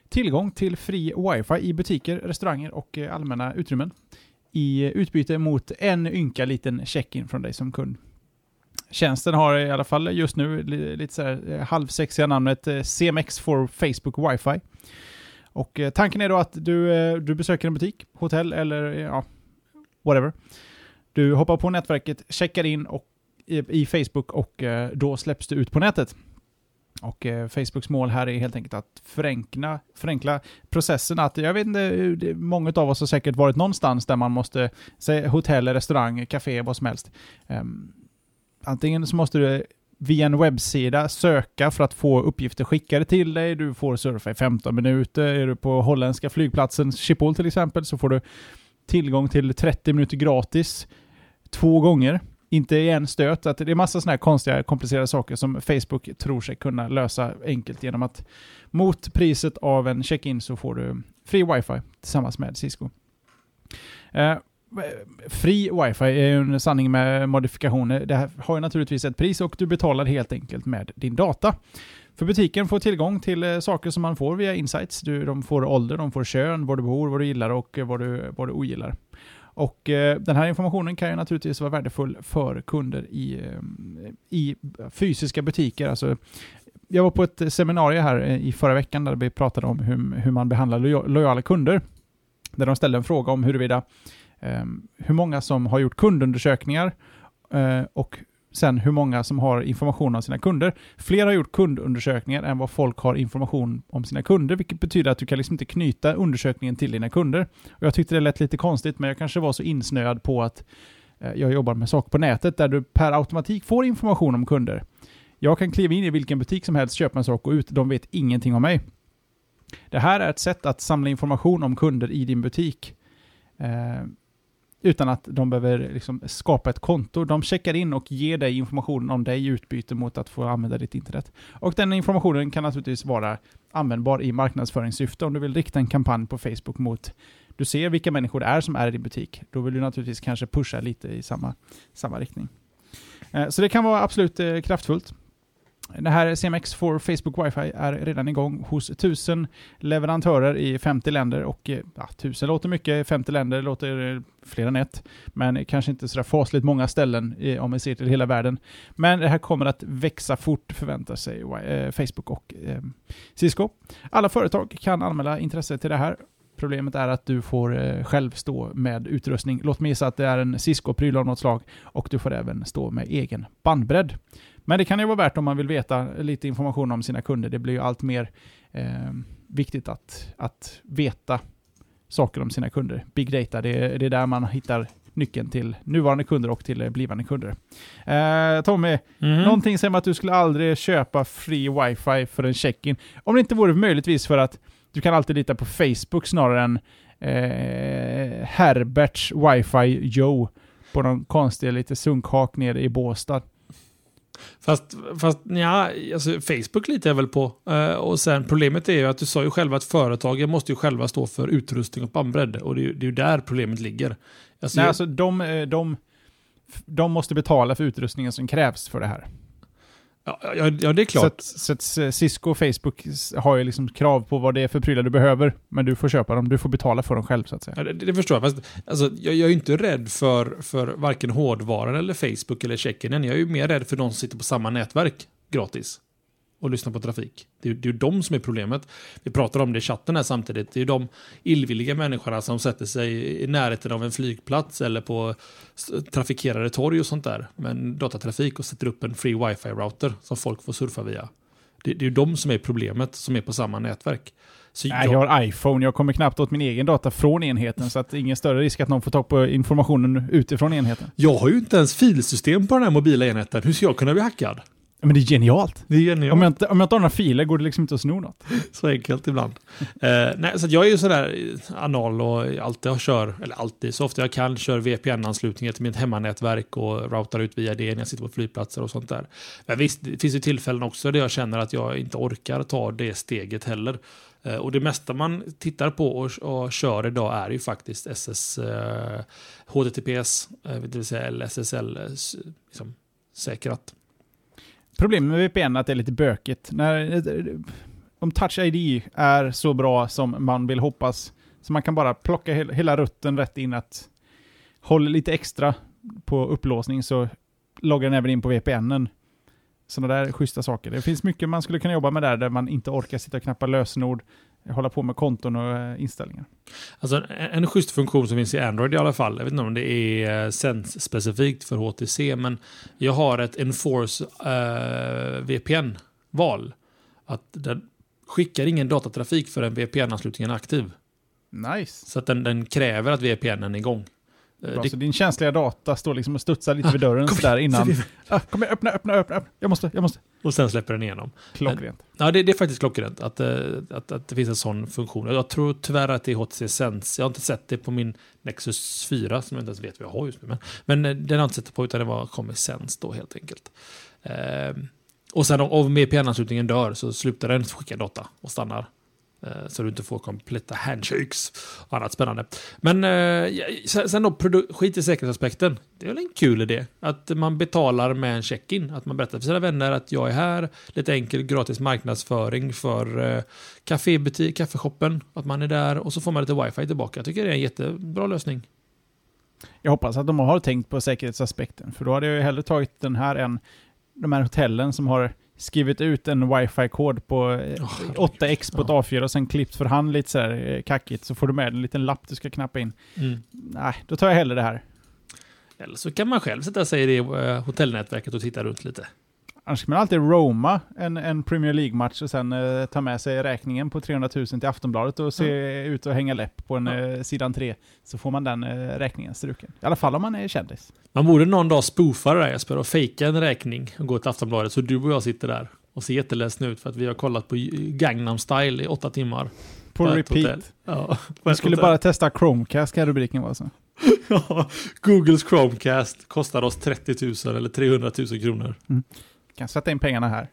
tillgång till fri wifi i butiker, restauranger och allmänna utrymmen i utbyte mot en ynka liten check-in från dig som kund. Tjänsten har i alla fall just nu lite så här halvsexiga namnet CMX for Facebook Wifi. Och eh, tanken är då att du, eh, du besöker en butik, hotell eller eh, ja, whatever. Du hoppar på nätverket, checkar in och, i, i Facebook och då släpps du ut på nätet. Och eh, Facebooks mål här är helt enkelt att förenkla, förenkla processen. Att, jag vet inte, många av oss har säkert varit någonstans där man måste, säga hotell, restaurang, café, vad som helst. Um, antingen så måste du via en webbsida söka för att få uppgifter skickade till dig. Du får surfa i 15 minuter. Är du på holländska flygplatsen Schiphol till exempel så får du tillgång till 30 minuter gratis två gånger. Inte i en stöt. Att det är massa sådana här konstiga, komplicerade saker som Facebook tror sig kunna lösa enkelt genom att mot priset av en check-in så får du fri wifi tillsammans med Cisco. Eh, Fri wifi är ju en sanning med modifikationer. Det här har ju naturligtvis ett pris och du betalar helt enkelt med din data. För butiken får tillgång till eh, saker som man får via insights. Du, de får ålder, de får kön, var du bor, vad du gillar och eh, vad du, vad du ogillar. Och eh, den här informationen kan ju naturligtvis vara värdefull för kunder i, eh, i fysiska butiker. Alltså, jag var på ett seminarium här i förra veckan där vi pratade om hur, hur man behandlar lojala kunder. Där de ställde en fråga om huruvida eh, Ehm, hur många som har gjort kundundersökningar eh, och sen hur många som har information om sina kunder. Fler har gjort kundundersökningar än vad folk har information om sina kunder, vilket betyder att du kan liksom inte knyta undersökningen till dina kunder. Och jag tyckte det lät lite konstigt, men jag kanske var så insnöad på att eh, jag jobbar med saker på nätet där du per automatik får information om kunder. Jag kan kliva in i vilken butik som helst, köpa en sak och ut. De vet ingenting om mig. Det här är ett sätt att samla information om kunder i din butik. Ehm, utan att de behöver liksom skapa ett konto. De checkar in och ger dig information om dig i utbyte mot att få använda ditt internet. Och den informationen kan naturligtvis vara användbar i marknadsföringssyfte om du vill rikta en kampanj på Facebook mot du ser vilka människor det är som är i din butik. Då vill du naturligtvis kanske pusha lite i samma, samma riktning. Eh, så det kan vara absolut eh, kraftfullt. Det här CMX for Facebook Wi-Fi är redan igång hos 1000 leverantörer i 50 länder och eh, ja, 1000 låter mycket, 50 länder låter eh, fler än ett, men kanske inte så fasligt många ställen om vi ser till hela världen. Men det här kommer att växa fort förväntar sig eh, Facebook och eh, Cisco. Alla företag kan anmäla intresse till det här Problemet är att du får eh, själv stå med utrustning. Låt mig gissa att det är en Cisco-pryl av något slag och du får även stå med egen bandbredd. Men det kan ju vara värt om man vill veta lite information om sina kunder. Det blir ju allt mer eh, viktigt att, att veta saker om sina kunder. Big data, det är, det är där man hittar nyckeln till nuvarande kunder och till blivande kunder. Eh, Tommy, mm. någonting säger att du skulle aldrig köpa free wifi för en check-in. Om det inte vore möjligtvis för att du kan alltid lita på Facebook snarare än eh, Herberts wifi Joe på någon konstig lite sunkhak nere i Båstad.
Fast, fast ja, alltså Facebook litar jag väl på. Uh, och sen problemet är ju att du sa ju själv att företagen måste ju själva stå för utrustning och bandbredd. Och det är ju det är där problemet ligger.
Alltså, Nej, alltså de, eh, de, de måste betala för utrustningen som krävs för det här.
Ja, ja, det är klart.
Så, att, så att Cisco och Facebook har ju liksom krav på vad det är för prylar du behöver, men du får köpa dem. Du får betala för dem själv så att säga.
Ja, det, det förstår jag. Fast, alltså, jag, jag är inte rädd för, för varken hårdvaran eller Facebook eller checken. Jag är ju mer rädd för de som sitter på samma nätverk gratis och lyssna på trafik. Det är, det är ju de som är problemet. Vi pratar om det i chatten här samtidigt. Det är ju de illvilliga människorna som sätter sig i närheten av en flygplats eller på trafikerade torg och sånt där med en datatrafik och sätter upp en free wifi-router som folk får surfa via. Det, det är ju de som är problemet, som är på samma nätverk.
Så Nej, jag har iPhone. Jag kommer knappt åt min egen data från enheten, så att det är ingen större risk att någon får tag på informationen utifrån enheten.
Jag har ju inte ens filsystem på den här mobila enheten. Hur ska jag kunna bli hackad?
Men det är genialt.
Det är genialt.
Om jag, inte, om jag inte har några filer går det liksom inte att sno något. (laughs)
Så enkelt ibland. eh, nej, så jag är ju sådär anal och alltid kör, eller alltid, så ofta jag kan, kör VPN-anslutningar till mitt hemmanätverk och routar ut via det när jag sitter på flygplatser och sånt där. Men visst, det finns ju tillfällen också där jag känner att jag inte orkar ta det steget heller. Eh, och det mesta man tittar på och, och kör idag är ju faktiskt SS, eh, HTTPS, eh, det vill säga LSSL, eh, liksom, säkrat.
Problemet med VPN är att det är lite bökigt. När, om Touch ID är så bra som man vill hoppas, så man kan bara plocka hela rutten rätt in att håll lite extra på upplåsning så loggar den även in på VPNen. Sådana där schyssta saker. Det finns mycket man skulle kunna jobba med där, där man inte orkar sitta och knappa lösenord, hålla på med konton och eh, inställningar.
Alltså en, schysst funktion som finns i Android i alla fall, jag vet inte om det är eh, Sense-specifikt för HTC, men jag har ett Enforce uh, VPN-val. Att den skickar ingen datatrafik förrän VPN-anslutningen är aktiv.
Nice.
Så att den, den kräver att VPN är igång.
Bra, det... Så din känsliga data står liksom och studsar lite vid dörren ah, sådär innan. (laughs) Ah, kom igen, öppna, öppna, öppna, öppna. Jag måste, jag måste.
Och sen släpper den igenom.
Klockrent.
Ja, det, det, är faktiskt klockrent att, eh, att, att det finns en sån funktion. Jag tror tyvärr att det är HTC Sense. Jag har inte sett det på min Nexus 4 som jag inte ens vet vad jag har just nu. Men, men eh, den har jag inte sett det på utan det var kommer Sense då helt enkelt. Ehm, och sen om VPN-anslutningen dör så slutar den skicka data och stannar. Eh, så du inte får kompletta handshakes och annat spännande. Men eh, sen då, skit i säkerhetsaspekten. Det är väl en kul idé. Att man betalar med en check-in. Att man berättar för sina vänner att jag är här. Lite enkel gratis marknadsföring för eh, kafébutik, kaffeshoppen. Att man är där och så får man lite wifi tillbaka. Jag tycker det är en jättebra lösning.
Jag hoppas att de har tänkt på säkerhetsaspekten, för då hade jag ju hellre tagit den här än de här hotellen som har skrivit ut en wifi-kod på eh,
Åh, herregud.
8x på ett A4 och sen klippt för hand lite sådär eh, kackigt, så får du med en liten lapp du ska knappa in.
Mm.
Nej, då tar jag hellre det här.
Eller så kan man själv sätta sig i det eh, hotellnätverket och titta runt lite.
Annars kan man alltid roma en, en Premier League-match och sen eh, ta med sig räkningen på 300 000 till Aftonbladet och se ut och hänga läpp på en eh, sidan 3. Så får man den eh, räkningen struken. I alla fall om man är kändis.
Man borde någon dag spoofa det där Jesper och fejka en räkning och gå till Aftonbladet så du och jag sitter där och ser jätteledsen ut för att vi har kollat på Gangnam style i åtta timmar.
På,
ett
repeat.
Ja, på
skulle
hotell.
bara testa Chromecast, kan rubriken vara så. (laughs)
Ja, Googles Chromecast kostar oss 30 000 eller 300 000 kronor.
Kan sätta in pengarna här.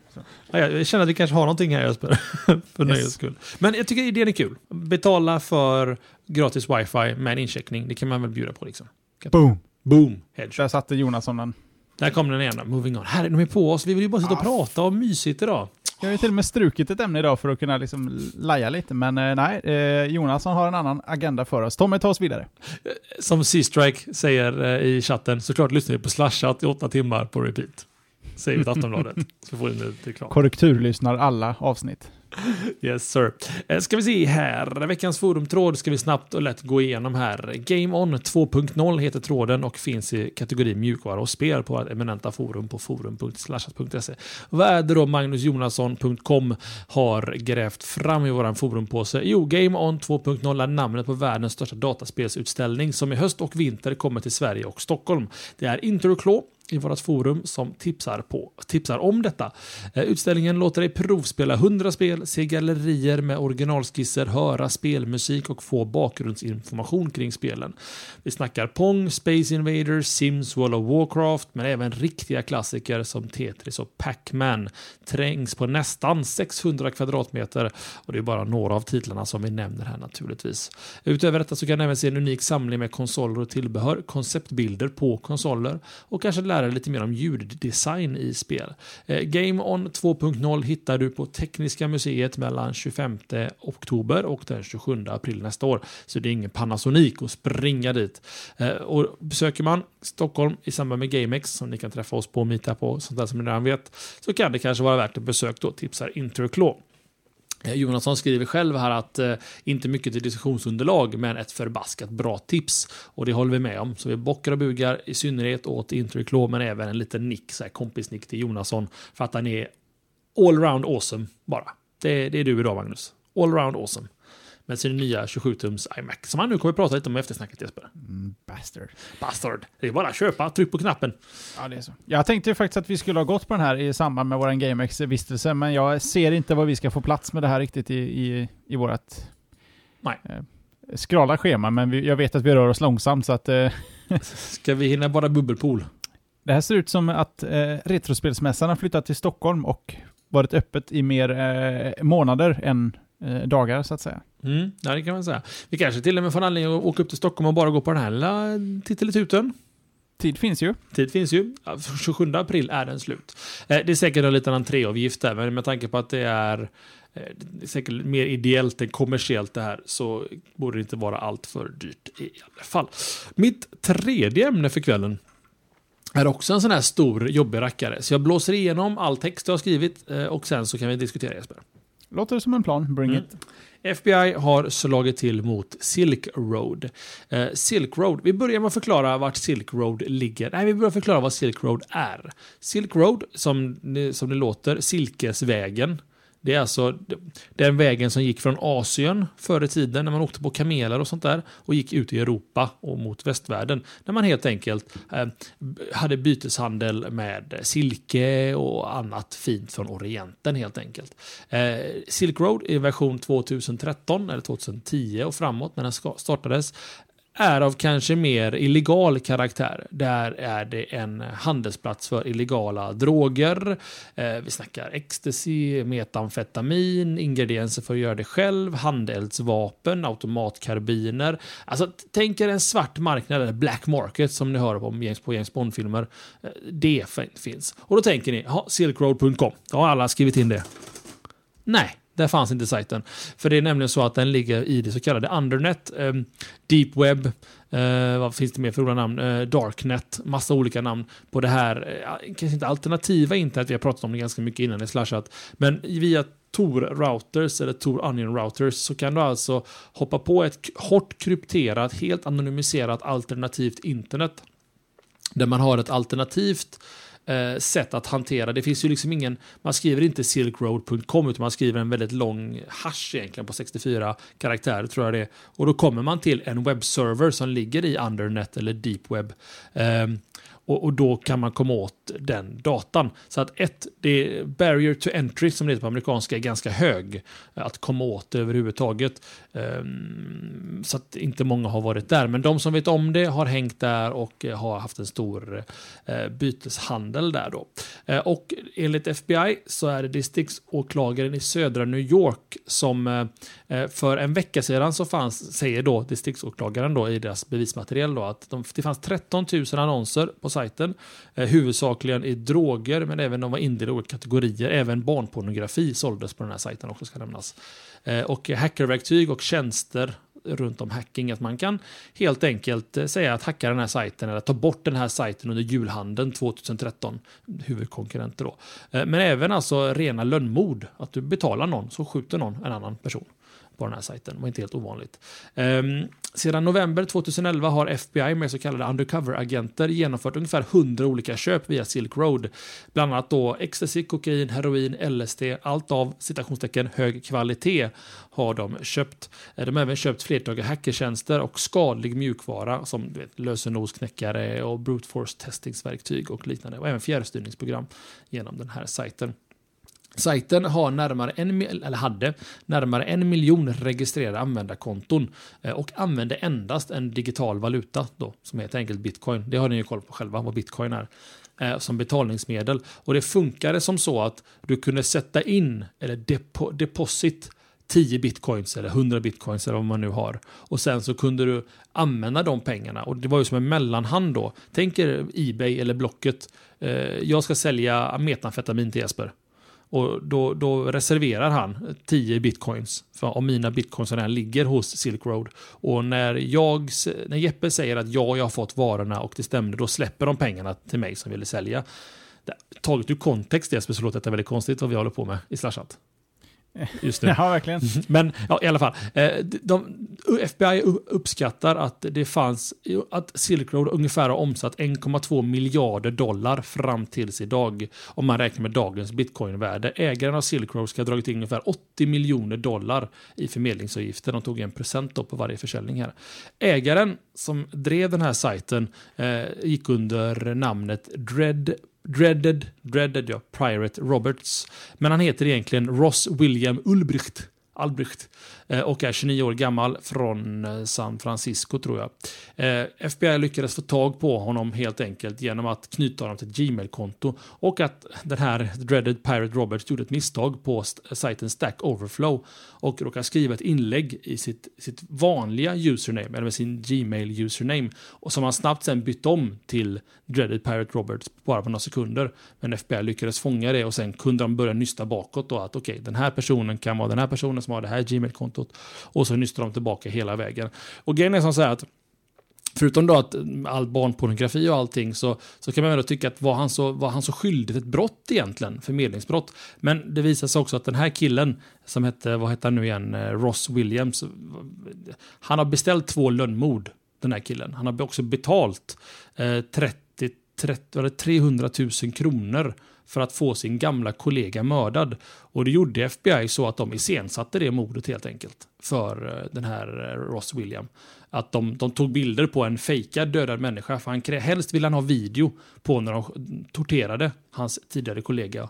Ja, jag känner att vi kanske har någonting här Jesper, (laughs) för nöjes skull. Men jag tycker idén är kul. Betala för gratis wifi med en incheckning, det kan man väl bjuda på liksom.
Boom!
Boom! Hedge.
Där satte Jonasson den.
Där kom den igen. Moving on. Här är de på oss. Vi vill ju bara sitta och
Ah.
prata och mysigt idag.
Jag har ju till och med strukit ett ämne idag för att kunna liksom laja lite, men eh, nej, eh, Jonasson har en annan agenda för oss. Tommy, ta oss vidare.
Som C-Strike säger eh, i chatten, såklart lyssnar vi på Slashat i åtta timmar på repeat. Säger vi till Aftonbladet. Så får ni reklam.
Korrekturlyssnar alla avsnitt.
Yes sir. Eh, Ska vi se här. Veckans forumtråd ska vi snabbt och lätt gå igenom här. Game On 2.0 heter tråden och finns i kategorin mjukvara och spel på vårt eminenta forum på forum.slashat.se. Vad är det då magnusjonasson.com har grävt fram i våran forumpåse? Jo, Game On 2.0 är namnet på världens största dataspelsutställning som i höst och vinter kommer till Sverige och Stockholm. Det är Interclaw i vårt forum som tipsar, på, tipsar om detta. Eh, utställningen låter dig provspela 100 spel, se gallerier med originalskisser, höra spelmusik och få bakgrundsinformation kring spelen. Vi snackar Pong, Space Invaders, Sims, World of Warcraft, men även riktiga klassiker som Tetris och Pac-Man trängs på nästan 600 kvadratmeter och det är bara några av titlarna som vi nämner här naturligtvis. Utöver detta så kan du även se en unik samling med konsoler och tillbehör, konceptbilder på konsoler och kanske lära dig lite mer om ljuddesign i spel. Eh, Game On 2.0 hittar du på Tekniska museet mellan 25 oktober och den 27 april nästa år. Så det är ingen Panasonic att springa dit. Eh, och besöker man Stockholm i samband med GameX, som ni kan träffa oss på, och mita på sånt där som ni redan vet, så kan det kanske vara värt ett besök då, tipsar Interclaw. Eh, Jonasson skriver själv här att eh, inte mycket till diskussionsunderlag, men ett förbaskat bra tips. Och det håller vi med om. Så vi bockar och bugar i synnerhet åt Interclaw, men även en liten nick, så här kompisnick till Jonasson, för att han är allround awesome bara. Det, det är du idag Magnus. Allround awesome. Med sin nya 27-tums iMac, som han nu kommer att prata lite om i eftersnacket Jesper.
Mm, bastard.
Bastard. Det är bara att köpa, tryck på knappen.
Ja, det är så. Jag tänkte ju faktiskt att vi skulle ha gått på den här i samband med vår GameX-vistelse, men jag ser inte vad vi ska få plats med det här riktigt i, i, i vårt
Nej.
eh, skrala schema, men vi, jag vet att vi rör oss långsamt, så att eh, (laughs)
Ska vi hinna bara bubbelpool?
det här ser ut som att eh, Retrospelsmässan har flyttat till Stockholm och varit öppet i mer eh, månader än dagar, så att säga.
Mm, ja, det kan man säga. Vi kanske till och med får anledning att åka upp till Stockholm och bara gå på den här lilla tittelituten.
Tid finns ju.
Tid finns ju. Ja, 27 april är den slut. Eh, Det är säkert en liten entréavgift där, men med tanke på att det är eh, det är säkert mer ideellt än kommersiellt det här så borde det inte vara allt för dyrt i alla fall. Mitt tredje ämne för kvällen är också en sån här stor jobbig rackare. Så jag blåser igenom all text jag har skrivit eh, och sen så kan vi diskutera Jesper.
Låter det som en plan. Bring
Mm.
it.
FBI har slagit till mot Silk Road. Eh, Silk Road, vi börjar med att förklara vart Silk Road ligger. Nej, vi börjar förklara vad Silk Road är. Silk Road, som, som det låter, Silkesvägen. Det är alltså den vägen som gick från Asien förr i tiden när man åkte på kameler och sånt där och gick ut i Europa och mot västvärlden. När man helt enkelt eh, hade byteshandel med silke och annat fint från Orienten helt enkelt. Eh, Silk Road i version 2013 eller 2010 och framåt när den startades är av kanske mer illegal karaktär. Där är det en handelsplats för illegala droger. Eh, vi snackar ecstasy, metamfetamin, ingredienser för att göra det själv, handeldsvapen, automatkarbiner. Alltså, tänk er en svart marknad, eller black market, som ni hör om på James Bond-filmer. Eh, det finns. Och då tänker ni, silkroad.com, då har alla skrivit in det. Nej, där fanns inte sajten. För det är nämligen så att den ligger i det så kallade undernet, eh, deep web, eh, vad finns det mer för olika namn? Eh, darknet, massa olika namn på det här, eh, kanske inte alternativa internet, vi har pratat om det ganska mycket innan i Slashat, men via Tor routers eller Tor Onion routers så kan du alltså hoppa på ett hårt krypterat, helt anonymiserat alternativt internet. Där man har ett alternativt eh, sätt att hantera. Det finns ju liksom ingen, man skriver inte silkroad.com utan man skriver en väldigt lång hash egentligen på 64 karaktärer tror jag det är. Och då kommer man till en webbserver som ligger i undernet eller Deepweb. Eh, och, och, då kan man komma åt den datan. Så att ett, det är barrier to entry som det heter på amerikanska är ganska hög. Eh, att komma åt överhuvudtaget. Um, så att inte många har varit där. Men de som vet om det har hängt där och eh, har haft en stor uh, byteshandel där då. Uh, och enligt FBI så är det distriktsåklagaren i södra New York som uh, för en vecka sedan så fanns, säger då distriktsåklagaren då i deras bevismaterial då att de, det fanns 13 000 annonser på sajten. Eh, huvudsakligen i droger, men även de var indelade i olika kategorier. Även barnpornografi såldes på den här sajten också ska nämnas. Eh, och hackerverktyg och tjänster runt om hacking. Att man kan helt enkelt eh, säga att hacka den här sajten eller ta bort den här sajten under julhandeln 2013. Huvudkonkurrenter då. Eh, men även alltså rena lönnmord. Att du betalar någon så skjuter någon en annan person på den här sajten. Det var inte helt ovanligt. Um, sedan november 2011 har FBI med så kallade undercover-agenter genomfört ungefär 100 olika köp via Silk Road. Bland annat då ecstasy, kokain, heroin, LSD, allt av citationstecken hög kvalitet har de köpt. Ehm, de har även köpt flertalet hackertjänster och skadlig mjukvara som du vet, lösenosknäckare och brute force testingsverktyg och liknande. Och även fjärrstyrningsprogram genom den här sajten. Sajten har närmare en, eller hade närmare en miljon registrerade användarkonton eh, och använde endast en digital valuta då, som heter enkelt bitcoin. Det har ni ju koll på själva, vad bitcoin är eh, som betalningsmedel. Och det funkade som så att du kunde sätta in, eller depo, deposit, 10 bitcoins eller 100 bitcoins eller vad man nu har. Och sen så kunde du använda de pengarna. Och det var ju som en mellanhand då. Tänk er Ebay eller Blocket. Eh, jag ska sälja metamfetamin till Jesper. Och då, då reserverar han 10 bitcoins för, om mina bitcoins redan ligger hos Silk Road. Och när, jag, när Jeppe säger att ja, jag har fått varorna och det stämde, då släpper de pengarna till mig som ville sälja. Taget ur kontext Jesper så låter detta väldigt konstigt vad vi håller på med i Slashat.
Just nu. Ja, verkligen.
Men ja, i alla fall. Eh, de, FBI uppskattar att det fanns, att Silk Road ungefär har omsatt 1,2 miljarder dollar fram tills idag. Om man räknar med dagens bitcoinvärde. Ägaren av Silk Road ska ha dragit in ungefär 80 miljoner dollar i förmedlingsavgifter. De tog en procent på varje försäljning här. Ägaren som drev den här sajten eh, gick under namnet Dread Dreaded, Dreaded ja, Pirate Roberts. Men han heter egentligen Ross William Ulbricht. Albrecht eh, och är 29 år gammal från eh, San Francisco tror jag. Eh, FBI lyckades få tag på honom helt enkelt genom att knyta honom till ett Gmail-konto och att den här Dreaded Pirate Roberts gjorde ett misstag på sajten Stack Overflow och råkade skriva ett inlägg i sitt, sitt vanliga username, eller med sin Gmail username och som han snabbt sen bytte om till Dreaded Pirate Roberts bara på några sekunder. Men FBI lyckades fånga det och sen kunde de börja nysta bakåt då att okej, okay, den här personen kan vara den här personen som har det här Gmail-kontot. Och så nystar de tillbaka hela vägen. Och grejen är som så här att Förutom då att all barnpornografi och allting så, så kan man ändå tycka att var han, så, var han så skyldig till ett brott egentligen? Förmedlingsbrott. Men det visar sig också att den här killen som hette, vad heter han nu igen, eh, Ross Williams. Han har beställt två lönnmord, den här killen. Han har också betalt eh, 30, 30, eller 300 000 kronor för att få sin gamla kollega mördad. Och det gjorde FBI så att de iscensatte det mordet helt enkelt för eh, den här eh, Ross William. Att de, de tog bilder på en fejkad dödad människa, för han, helst ville han ha video på när de torterade hans tidigare kollega.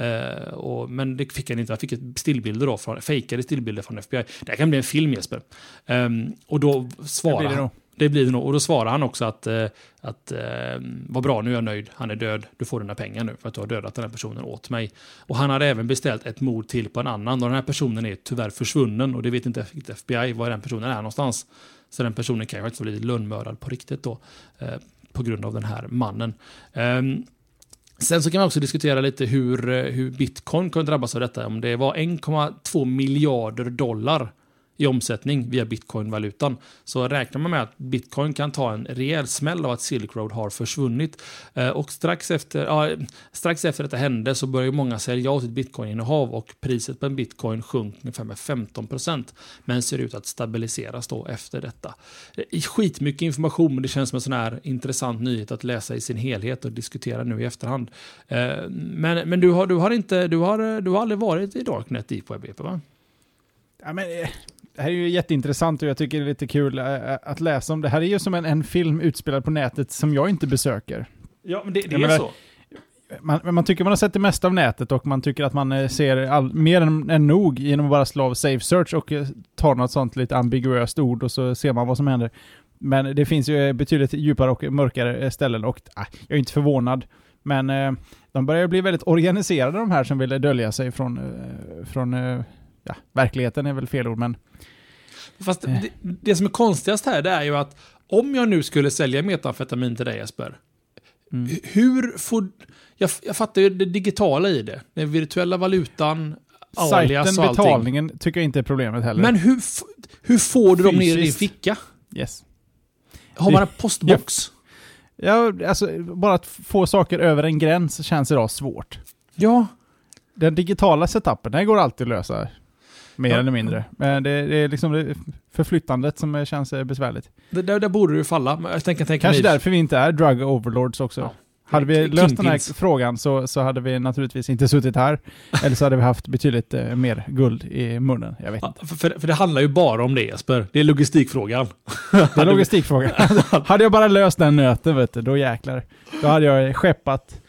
Uh, och, men det fick han inte, han fick stillbilder då, från, fejkade stillbilder från FBI. Det här kan bli en film Jesper. Um, och då svarade han det blir det nog. Och då svarar han också att, eh, att eh, vad bra, nu är jag nöjd, han är död, du får dina pengar nu för att du har dödat den här personen åt mig. Och han hade även beställt ett mord till på en annan och den här personen är tyvärr försvunnen och det vet inte FBI var den personen är någonstans. Så den personen kan ju faktiskt bli lönnmördad på riktigt då. Eh, på grund av den här mannen. Um, Sen så kan man också diskutera lite hur, eh, hur bitcoin kan drabbas av detta. Om det var 1,2 miljarder dollar i omsättning via bitcoin-valutan. Så räknar man med att bitcoin kan ta en rejäl smäll av att Silk Road har försvunnit. Eh, och strax efter, ja, strax efter detta hände så började många sälja av sitt bitcoin-innehav och priset på en bitcoin sjönk ungefär med 15% men ser ut att stabiliseras då efter detta. Eh, skitmycket information, men det känns som en sån här intressant nyhet att läsa i sin helhet och diskutera nu i efterhand. Eh, men men du, har, du, har inte, du, har, du har aldrig varit i Darknet Deep Web, va?
Ja, men, det här är ju jätteintressant och jag tycker det är lite kul äh, att läsa om. Det här är ju som en, en film utspelad på nätet som jag inte besöker.
Ja, men det, det är menar, så.
Man, man, tycker man har sett det mesta av nätet och man tycker att man eh, ser all, mer än, än nog genom att bara slå av Safe Search och eh, ta något sånt lite ambiguöst ord och så ser man vad som händer. Men det finns ju betydligt djupare och mörkare ställen och äh, jag är inte förvånad. Men äh, de börjar bli väldigt (laughs) organiserade de här som vill dölja sig från, äh, från ja, verkligheten är väl fel ord, men...
Fast eh. det, det, som är konstigast här, det är ju att om jag nu skulle sälja metamfetamin till dig Jesper, mm. hur får... Jag, jag fattar ju det digitala i det, den virtuella valutan,
Sajten, betalningen tycker jag inte är problemet heller.
Men hur, hur får du dem ner i din ficka?
Yes.
Har man en (laughs) postbox?
Ja, alltså bara att få saker över en gräns känns idag svårt.
Ja.
Den digitala setupen, den går alltid att lösa. Mer ja. eller mindre. Men det, det är liksom det förflyttandet som känns besvärligt.
Det, där, där borde du falla. Jag tänker, tänker
Kanske mig... därför vi inte är drug overlords också. Ja. Hade vi löst den här frågan så, så hade vi naturligtvis inte suttit här. eller så hade vi haft betydligt eh, mer guld i munnen. Jag vet inte.
För, för det handlar ju bara om det Jesper. Det är logistikfrågan.
Det är logistikfrågan. (laughs) hade jag bara löst den nöten, vet du, då jäklar. Då hade jag skeppat...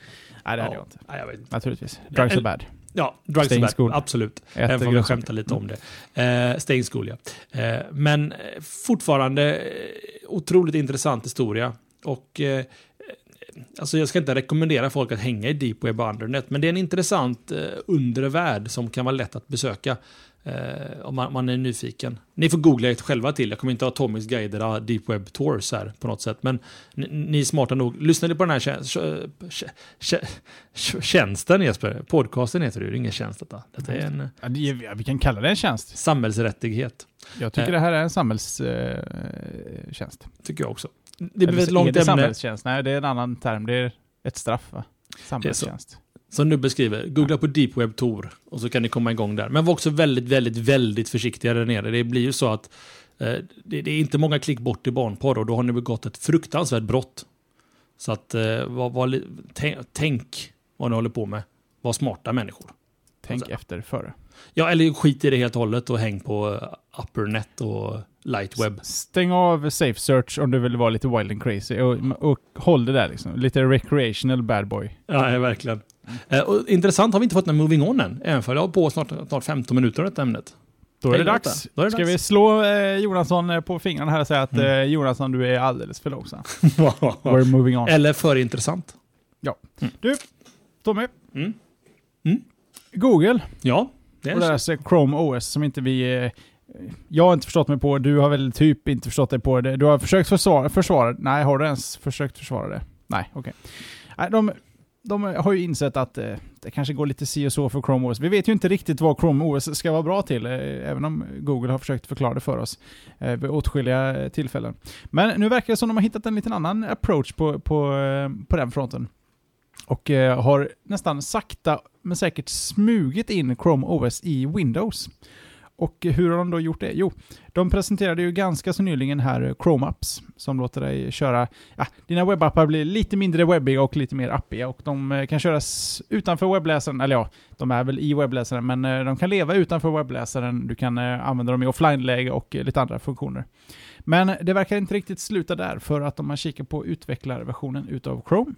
Nej, det hade ja. jag inte.
Nej, jag vet inte.
Naturligtvis. Drugs are bad.
Ja, Drugs Staying School. absolut. Även om jag skämtar lite om det. Eh, Staying School, ja. Eh, men eh, fortfarande eh, otroligt intressant historia. Och eh, alltså jag ska inte rekommendera folk att hänga i Deep Web och Undernet, men det är en intressant eh, undre värld som kan vara lätt att besöka. Eh, om man, man, är nyfiken. Ni får googla er själva till. Jag kommer inte ha Tommys guider Deep Web Tours här på något sätt. Men ni, ni är smarta nog. Lyssnar ni på den här tjänsten, tjänsten Jesper? Podcasten heter det ju, det är ingen tjänst detta. detta är en,
ja, vi kan kalla det en tjänst.
Samhällsrättighet.
Jag tycker eh, det här är en samhällstjänst. Eh,
tycker jag också.
Det blir ett långt är det ämne. samhällstjänst? Nej, det är en annan term. Det är ett straff va? Samhällstjänst
som nu beskriver, googla på Deep Web Tor och så kan ni komma igång där. Men var också väldigt, väldigt, väldigt försiktiga där nere. Det blir ju så att eh, det, det, är inte många klick bort till barnporr och då har ni begått ett fruktansvärt brott. Så att, eh, var, var, tänk vad ni håller på med. Var smarta människor.
Tänk alltså, efter före.
Ja, eller skit i det helt och hållet och häng på eh, uppernet och light web.
Stäng av safe search om du vill vara lite wild and crazy och, och håll det där liksom. Lite recreational bad boy.
Ja, verkligen. Eh, och intressant har vi inte fått någon moving on än, även för jag har på snart, snart 15 minuter av detta ämnet.
Då är det dags. Då är det Ska dags. vi slå eh, Jonasson eh, på fingrarna här och säga att mm. eh, Jonasson, du är alldeles för långsam. (laughs) We're moving on.
Eller för intressant.
Ja. Mm. Du, Tommy.
Mm. Mm.
Google.
Ja.
Det är och deras Chrome OS som inte vi... Eh, jag har inte förstått mig på, du har väl typ inte förstått dig på det. Du har försökt försvara, försvara Nej, har du ens försökt försvara det? Nej, okej. Okay. de de har ju insett att eh, det kanske går lite si och så för Chrome OS. Vi vet ju inte riktigt vad Chrome OS ska vara bra till, eh, även om Google har försökt förklara det för oss eh, vid åtskilliga eh, tillfällen. Men nu verkar det som att de har hittat en liten annan approach på, på, eh, på den fronten. Och eh, har nästan sakta men säkert smugit in Chrome OS i Windows. Och hur har de då gjort det? Jo, de presenterade ju ganska så nyligen här eh, Chrome Apps som låter dig köra, ja, dina webbappar blir lite mindre webbiga och lite mer appiga och de eh, kan köras utanför webbläsaren, eller ja, de är väl i webbläsaren, men eh, de kan leva utanför webbläsaren, du kan använda dem i offline-läge och lite andra funktioner. Men det verkar inte riktigt sluta där, för att om man kikar på utvecklarversionen utav Chrome,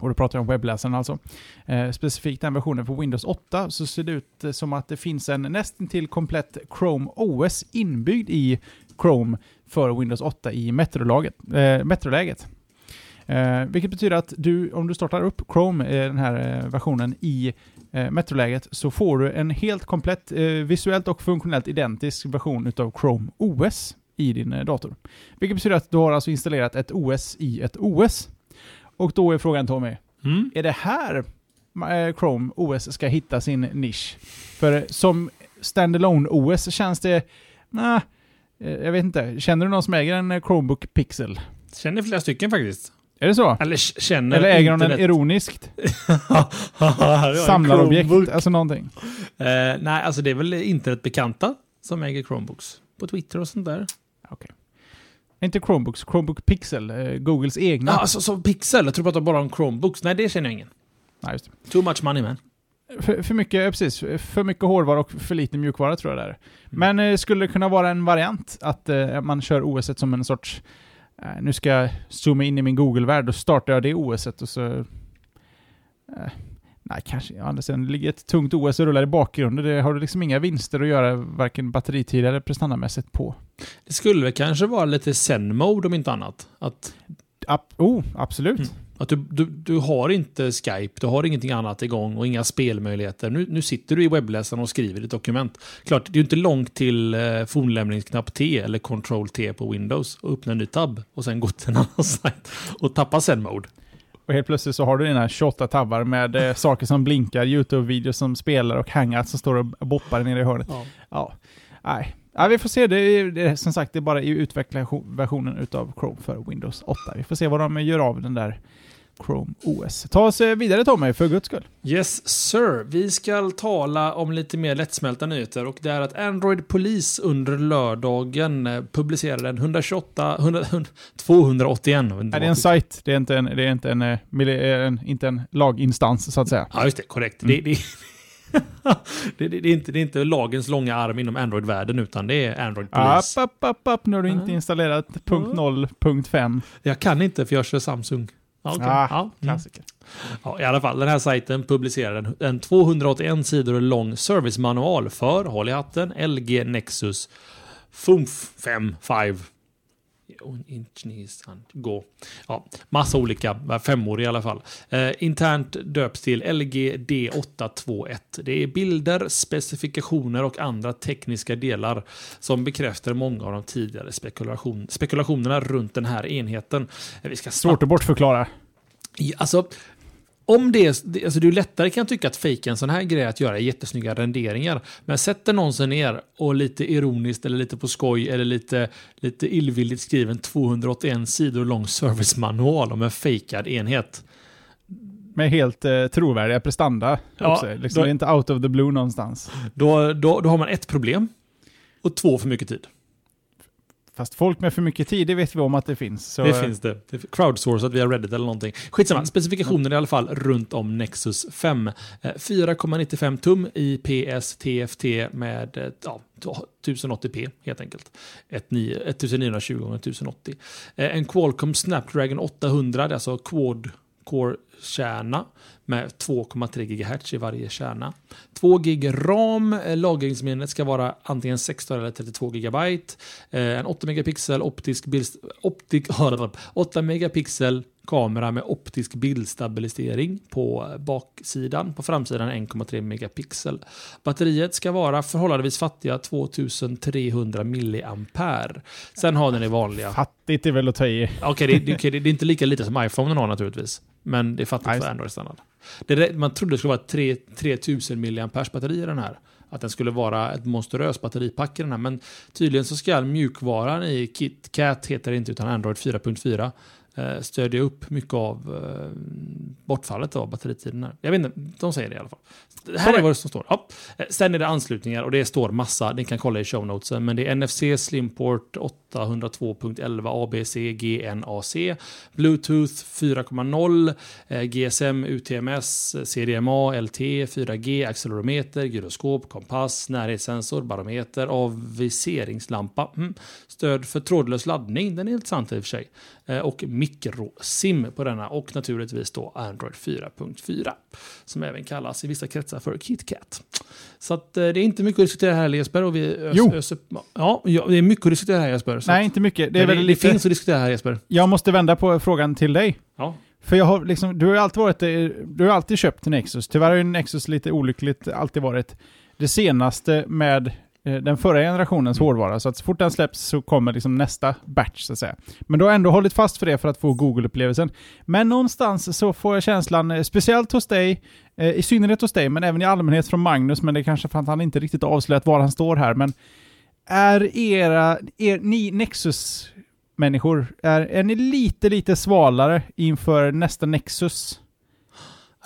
och då pratar jag om webbläsaren alltså. Eh, specifikt den versionen för Windows 8 så ser det ut eh, som att det finns en nästan till komplett Chrome OS inbyggd i Chrome för Windows 8 i Metro-läget. Eh, metroläget. Eh, vilket betyder att du, om du startar upp Chrome, eh, den här eh, versionen, i eh, Metro-läget så får du en helt komplett, eh, visuellt och funktionellt identisk version utav Chrome OS i din eh, dator. Vilket betyder att du har alltså installerat ett OS i ett OS. Och då är frågan Tommy,
Mm.
är det här eh, Chrome OS ska hitta sin nisch? För som standalone OS känns det... Nah, eh, jag vet inte. Känner du någon som äger en eh, Chromebook Pixel?
Känner flera stycken faktiskt.
Är det så?
Eller känner
Eller äger de den ironiskt? (laughs) Samlarobjekt? Alltså någonting.
Eh, nej, alltså det är väl internetbekanta som äger Chromebooks. På Twitter och sånt där.
Inte Chromebooks, Chromebook Pixel. eh, Googles egna.
Ja, alltså som Pixel. Jag tror du pratar bara om Chromebooks. Nej, det känner jag ingen.
Nej, just det.
Too much money man.
För, för mycket, ja, precis. För mycket hårdvara och för lite mjukvara tror jag det är. Men eh, skulle det kunna vara en variant att eh, man kör OS som en sorts... Eh, nu ska jag zooma in i min Google-värld och startar jag det OS och så... Nej, kanske. Ja, andra sidan, det ligger ett tungt OS och rullar i bakgrunden. Det har du liksom inga vinster att göra varken batteritid eller prestandamässigt på.
Det skulle väl kanske vara lite Zen-mode om inte annat. Att,
Ap oh, absolut.
Mm. att du, du, du har inte Skype, du har ingenting annat igång och inga spelmöjligheter. Nu, nu sitter du i webbläsaren och skriver ett dokument. Klart, det är ju inte långt till eh, fornlämningsknapp T eller Control T på Windows och öppna en ny tab och sen gå till en annan (laughs) sajt och tappa Zen-mode.
Och helt plötsligt så har du dina 28 tabbar med eh, (laughs) saker som blinkar, YouTube-videos som spelar och hangouts som står och boppar nere i hörnet.
Ja.
Ja, nej. Ja, vi får se. Det är, det är, som sagt, det är bara i utvecklarversionen utav Chrome för Windows 8. Vi får se vad de gör av den där Chrome OS. Ta oss eh, vidare Tommy, för guds skull.
Yes sir, vi ska tala om lite mer lättsmälta nyheter och det är att Android Police under lördagen eh, publicerade en 128, 100, 281. jag vet inte
Nej, det är
vad-
en sajt, det är inte en, det är inte en, eh, en, inte en laginstans så att säga.
Ja, just det. Korrekt.
Mm.
Det, det, (laughs) det, det, det, är inte, det är inte lagens långa arm inom Android-världen, utan det är Android
App,
Police.
app, app, app, nu har du inte installerat punkt 0, punkt 5.
Jag kan inte för jag kör Samsung. Ja, okej.
Ah,
ja, mm.
Klassiker.
ja, I alla fall, den här sajten publicerar en, en 281 sidor lång servicemanual för, håll i hatten, LG Nexus FUMF 5 5. Gå. Ja, massa olika, femmor i alla fall. Eh, internt döps till LG D821. Det är bilder, specifikationer och andra tekniska delar som bekräftar många av de tidigare spekulation, spekulationerna runt den här enheten. Eh, Vi ska snabbt
Svårt att bortförklara.
Alltså, om det, är- alltså det är lättare kan jag tycka att fejka en sån här grej att göra jättesnygga renderingar. Men sätter någon sig ner och lite ironiskt eller lite på skoj eller lite, lite illvilligt skriven 281 sidor lång servicemanual om en fejkad enhet.
Med helt eh, trovärdiga prestanda
Ja,
också. Liksom,
då-
inte out of the blue någonstans.
Då, då, då har man ett problem och två för mycket tid.
Fast folk med för mycket tid, det vet vi om att det finns. Så,
det
eh,
finns det. det crowdsourcat via Reddit eller någonting. Skitsamma, specifikationer i alla fall runt om Nexus 5. Eh, 4,95 tum IPS TFT med eh, ja, 1080p helt enkelt. Ett ni- 1920 x 1080. Eh, En Qualcomm Snapdragon 800, det är alltså quad core kärna med 2,3 GHz i varje kärna. 2 GB RAM, eh, lagringsminnet ska vara antingen 16 eller 32 GB. Eh, En 8 megapixel optisk bild, optik, (laughs) 8 megapixel kamera med optisk bildstabilisering på eh, baksidan. På framsidan 1,3 megapixel. Batteriet ska vara förhållandevis fattiga 2300 milliampere. Sen har den det vanliga.
Fattigt är väl att ta i.
Okej, det, det, det, det är inte lika lite som iPhone har naturligtvis. Men det är fattigt för. Android-standard. Man trodde det skulle vara ett 3, 3000 mAh batteri i den här. Att den skulle vara ett monstruöst batteripack i den här. Men tydligen så ska mjukvaran i KitKat, heter det inte utan Android 4.4, eh, stödja upp mycket av eh, bortfallet av batteritiden. Här. Jag vet inte, de säger det i alla fall. Det här är vad det som står. Ja. Eh, Sen är det anslutningar och det står massa, ni kan kolla i show notesen, men det är NFC, Slimport 802.11 ABC, GNAC, Bluetooth 4.0, eh, GSM, UTMS, CDMA, LTE, 4G, accelerometer, gyroskop, kompass, närhetssensor, barometer, aviseringslampa, mm. stöd för trådlös laddning, den är intressant i och för sig, eh, och mikrosim på denna och naturligtvis då Android 4.4 som även kallas i vissa kretsar för KitKat. Så att, eh, det är inte mycket att diskutera här Jesper. Och vi ös,
Jo.
ös, ja, det är mycket att diskutera här Jesper.
Nej, inte mycket. Det
det,
är väl
det,
lite...
finns att diskutera här Jesper.
Jag måste vända på frågan till dig.
Ja.
För jag har liksom, du har ju alltid varit, eh, du har alltid köpt Nexus. Tyvärr har ju Nexus lite olyckligt alltid varit det senaste med den förra generationens
Mm.
hårdvara. Så att så fort den släpps så kommer liksom nästa batch så att säga. Men du har ändå hållit fast för det för att få Google-upplevelsen. Men någonstans så får jag känslan, eh, speciellt hos dig, eh, i synnerhet hos dig, men även i allmänhet från Magnus, men det är kanske för att han inte riktigt avslöjat var han står här, men är era, er, ni Nexus-människor, är, är ni lite, lite svalare inför nästa Nexus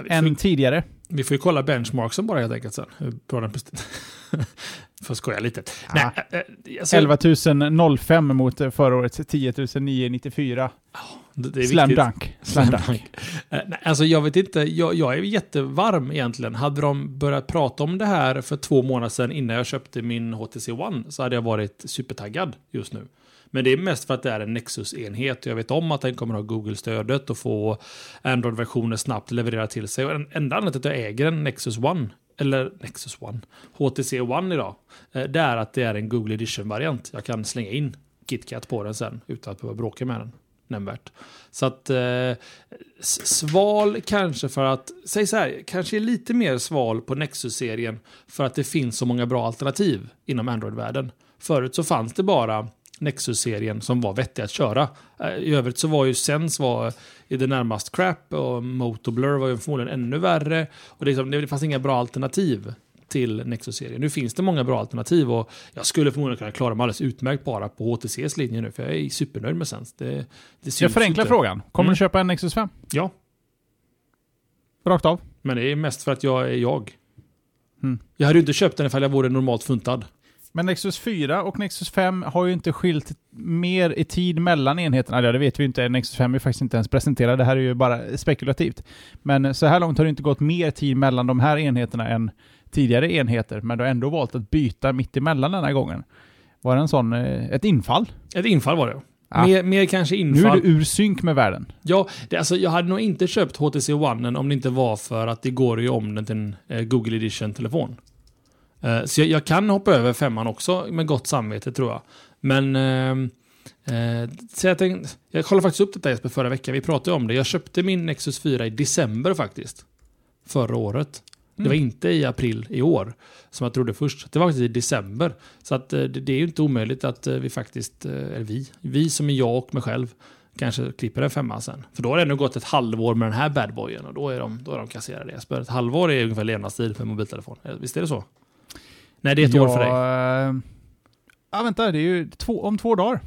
än tidigare?
Vi får ju kolla benchmarksen bara helt enkelt sen. Bra den. (laughs) Får skoja lite. Nej, äh, äh, alltså,
11 005 mot förra årets 10 994.
det, det
Slam dunk. Slam dunk.
Eh, nej, alltså jag vet inte, jag, jag är jättevarm egentligen. Hade de börjat prata om det här för två månader sedan innan jag köpte min HTC One så hade jag varit supertaggad just nu. Men det är mest för att det är en Nexus-enhet. Jag vet om att den kommer att ha Google-stödet och få Android-versioner snabbt leverera till sig. Och en enda anledningen till att jag äger en Nexus One, eller Nexus One, HTC One idag, eh, det är att det är en Google Edition-variant. Jag kan slänga in KitKat på den sen utan att behöva bråka med den nämnvärt. Så att eh, sval kanske för att, säg så här, kanske är lite mer sval på Nexus-serien för att det finns så många bra alternativ inom Android-världen. Förut så fanns det bara Nexus-serien som var vettig att köra. Eh, I övrigt så var ju Sense var i det närmast crap och Motoblur var ju förmodligen ännu värre. Och det, det fanns inga bra alternativ till Nexus-serien. Nu finns det många bra alternativ och jag skulle förmodligen kunna klara mig alldeles utmärkt bara på HTCs linje nu för jag är supernöjd med Sense. Det, det
Jag förenklar
inte.
frågan. Kommer
Mm.
du köpa en Nexus 5?
Ja,
Rakt av?
men det är mest för att jag är jag.
Mm.
Jag hade ju inte köpt den ifall jag vore normalt funtad.
Men Nexus 4 och Nexus 5 har ju inte skilt mer i tid mellan enheterna. Ja, det vet vi inte. Nexus 5 är faktiskt inte ens presenterad. Det här är ju bara spekulativt. Men så här långt har det inte gått mer tid mellan de här enheterna än tidigare enheter. Men du har ändå valt att byta mitt emellan den här gången. Var det en sån, eh, ett infall?
Ett infall var det.
Ja.
Mer, mer kanske
Nu
infall.
är du ur synk med världen.
Ja, det, alltså, jag hade nog inte köpt HTC One om det inte var för att det går ju om den till en eh, Google Edition-telefon. Eh, så jag, jag kan hoppa över femman också med gott samvete tror jag. Men... ehm, Eh, så jag, tänkte, jag kollade faktiskt upp detta Jesper förra veckan. Vi pratade om det. Jag köpte min Nexus 4 i december faktiskt. Förra året. Det var
Mm.
inte i april i år, som jag trodde först. Det var faktiskt i december. Så att, eh, det, det är ju inte omöjligt att eh, vi faktiskt, eller vi, vi som är jag och mig själv, kanske klipper en femma sen. För då har det ändå gått ett halvår med den här badboyen och då är de, då är de kasserade. Jesper. Ett halvår är ungefär levnadstid för en mobiltelefon. Visst är det så? Nej, det är ett år för dig.
dig. Ja, vänta. Det är ju två, om två dagar.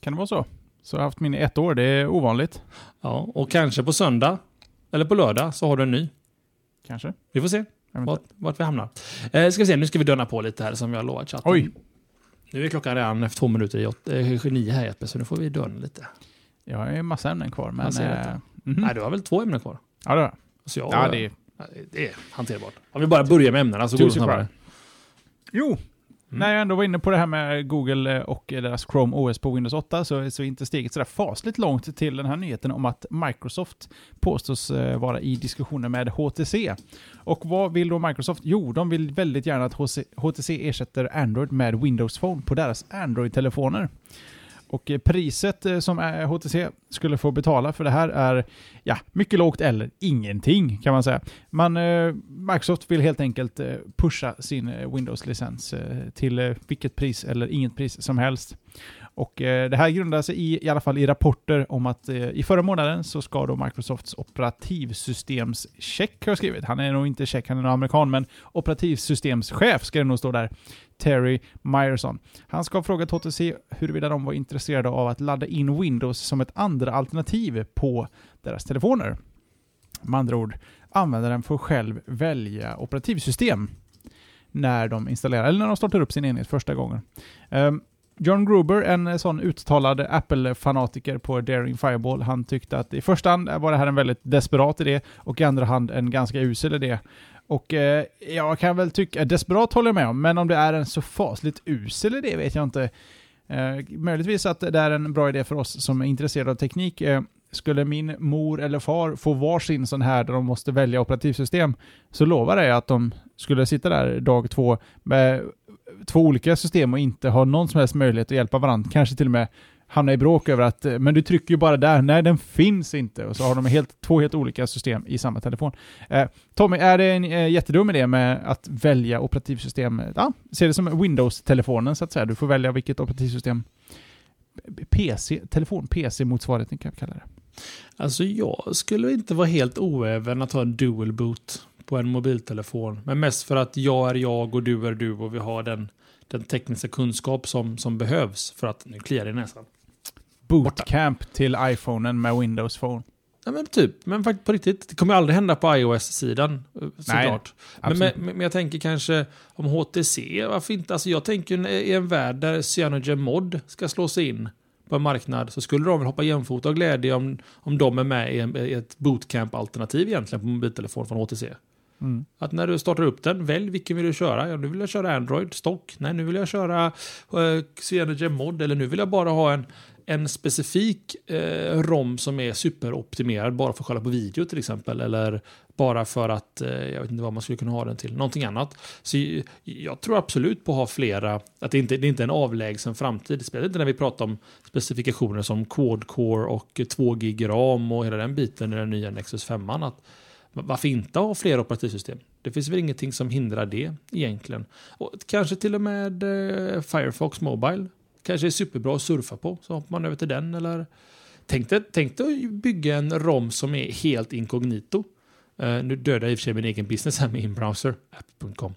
Kan det vara så? Så jag har haft min i ett år. Det är ovanligt.
Ja, och kanske på söndag, eller på lördag, så har du en ny.
Kanske.
Vi får se vart, vart vi hamnar. Eh, ska vi se, nu ska vi döna på lite här som jag lovat chatten.
Oj.
Nu är klockan redan efter två minuter i åt, eh, nio här Jeppe, så nu får vi döna lite.
Jag har ju massa ämnen kvar, men... Eh,
detta.
mhm.
Nej, du har väl två ämnen kvar?
Ja, det har jag. Ja, det är...
det är hanterbart. Om vi bara börjar med ämnena så går det snabbare.
kvar. Jo, mm. när jag ändå var inne på det här med Google eh, och deras Chrome OS på Windows 8 så, så är inte steget sådär fasligt långt till den här nyheten om att Microsoft påstås eh, vara i diskussioner med HTC. Och vad vill då Microsoft? Jo, de vill väldigt gärna att HTC ersätter Android med Windows Phone på deras Android-telefoner. Och eh, priset eh, som eh, HTC skulle få betala för det här är ja, mycket lågt eller ingenting kan man säga. Man, Microsoft vill helt enkelt pusha sin Windows-licens till vilket pris eller inget pris som helst. Och eh, det här grundar sig i, i alla fall i rapporter om att eh, i förra månaden så ska då Microsofts operativsystemscheck har jag skrivit. Han är nog inte check, han är nog amerikan, men operativsystemschef ska det nog stå där. Terry Myerson. Han ska ha frågat HTC huruvida de var intresserade av att ladda in Windows som ett andra alternativ på deras telefoner. Med andra ord, användaren får själv välja operativsystem när de installerar, eller när de startar upp sin enhet första gången. Ehm, John Gruber, en sån uttalad Apple-fanatiker på Daring Fireball, han tyckte att i första hand var det här en väldigt desperat idé och i andra hand en ganska usel idé. Och eh, jag kan väl tycka, eh, desperat håller jag med om, men om det är en så fasligt usel idé vet jag inte. Eh, möjligtvis att det är en bra idé för oss som är intresserade av teknik. Eh, skulle min mor eller far få varsin sån här där de måste välja operativsystem, så lovar jag att de skulle sitta där dag två med två olika system och inte har någon som helst möjlighet att hjälpa varandra. Kanske till och med hamna i bråk över att eh, men du trycker ju bara där, nej den finns inte. Och så har de helt, två helt olika system i samma telefon. Eh, Tommy, är det en eh, jättedum idé med att välja operativsystem? Ja, se det som Windows-telefonen så att säga. Du får välja vilket operativsystem PC, telefon, PC-motsvarigheten kan jag kalla det.
Alltså jag skulle inte vara helt oäven att ha en dual boot på en mobiltelefon. Men mest för att jag är jag och du är du och vi har den, den tekniska kunskap som, som behövs för att, nu kliar det i näsan.
Bootcamp till iPhonen med Windows Phone.
Ja, men typ, men faktiskt på riktigt. Det kommer aldrig hända på iOS-sidan eh, såklart. Men, men, men, jag tänker kanske om HTC, varför inte? Alltså jag tänker i en värld där Cyanogen Mod ska slå sig in på en marknad så skulle de väl hoppa jämfota och glädje om, om de är med i, en, i ett bootcamp-alternativ egentligen på mobiltelefon från HTC. Mm. Att när du startar upp den, välj vilken vill du köra. Ja, nu vill jag köra Android, stock. Nej, nu vill jag köra eh, uh, Cyanogen Mod. Eller nu vill jag bara ha en, en specifik eh, ROM som är superoptimerad bara för att kolla på video till exempel. Eller bara för att, eh, jag vet inte vad man skulle kunna ha den till, någonting annat. Så jag tror absolut på att ha flera, att det inte det är inte en avlägsen framtid. Speciellt inte när vi pratar om specifikationer som quad-core och 2 gig ram och hela den biten i den nya Nexus 5. Att, varför inte ha fler operativsystem? Det finns väl ingenting som hindrar det egentligen. Och kanske till och med eh, Firefox Mobile kanske är superbra att surfa på. Så hoppar man över till den eller... Tänk dig, tänk dig att bygga en ROM som är helt inkognito. Uh, nu dödar jag i och för sig min egen business här med inbrowser, app.com.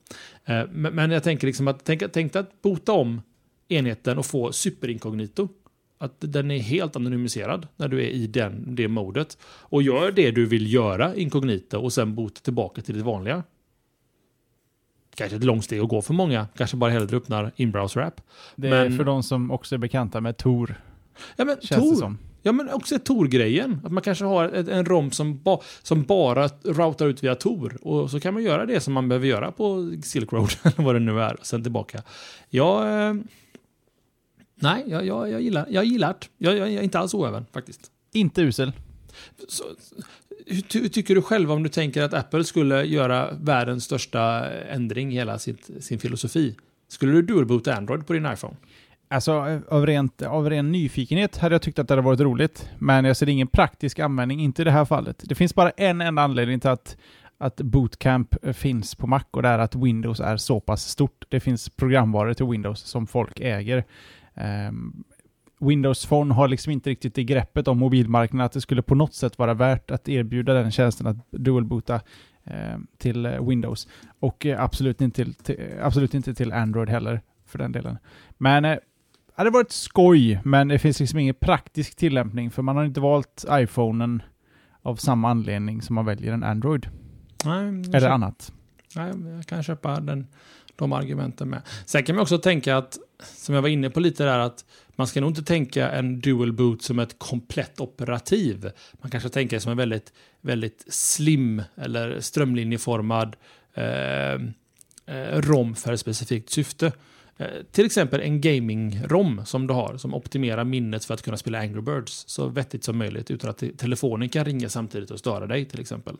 Uh, eh, men, men, jag tänker liksom att tänk, tänk att bota om enheten och få superinkognito. Att den är helt anonymiserad när du är i den, det modet. Och gör det du vill göra inkognito och sen bota tillbaka till det vanliga kanske ett långt steg att gå för många. Kanske bara hellre öppnar in-browser-app.
Det är men, för de som också är bekanta med Tor.
Ja, men Tor. Ja, men också Tor-grejen. Att man kanske har ett, en ROM som, ba, som bara routar ut via Tor. Och så kan man göra det som man behöver göra på Silk Road, (laughs) eller vad det nu är, och sen tillbaka. Jag... Eh, nej, jag, jag, jag gillar jag gillar det. Jag, jag, jag är inte alls oäven, faktiskt.
Inte usel.
Så, hur, hur, tycker du själv om du tänker att Apple skulle göra världens största ändring i hela sitt, sin filosofi? Skulle du dualboota Android på din iPhone?
Alltså av, rent, av ren nyfikenhet hade jag tyckt att det hade varit roligt. Men jag ser ingen praktisk användning, inte i det här fallet. Det finns bara en enda anledning till att, att Bootcamp finns på Mac och det är att Windows är så pass stort. Det finns programvaror till Windows som folk äger. Um, Windows Phone har liksom inte riktigt det greppet om mobilmarknaden att det skulle på något sätt vara värt att erbjuda den tjänsten att dualboota eh, till eh, Windows. Och eh, absolut, inte till, till, absolut inte till Android heller för den delen. Men eh, det hade varit skoj, men det finns liksom ingen praktisk tillämpning för man har inte valt iPhonen av samma anledning som man väljer en Android. Nej, Eller annat.
Nej, jag kan köpa den, de argumenten med. Sen kan man också tänka att, som jag var inne på lite där, att man ska nog inte tänka en dual boot som ett komplett operativ. Man kanske tänker som en väldigt, väldigt slim eller strömlinjeformad eh, eh ROM för ett specifikt syfte. Eh, till exempel en gaming-ROM som du har som optimerar minnet för att kunna spela Angry Birds så vettigt som möjligt utan att telefonen kan ringa samtidigt och störa dig till exempel.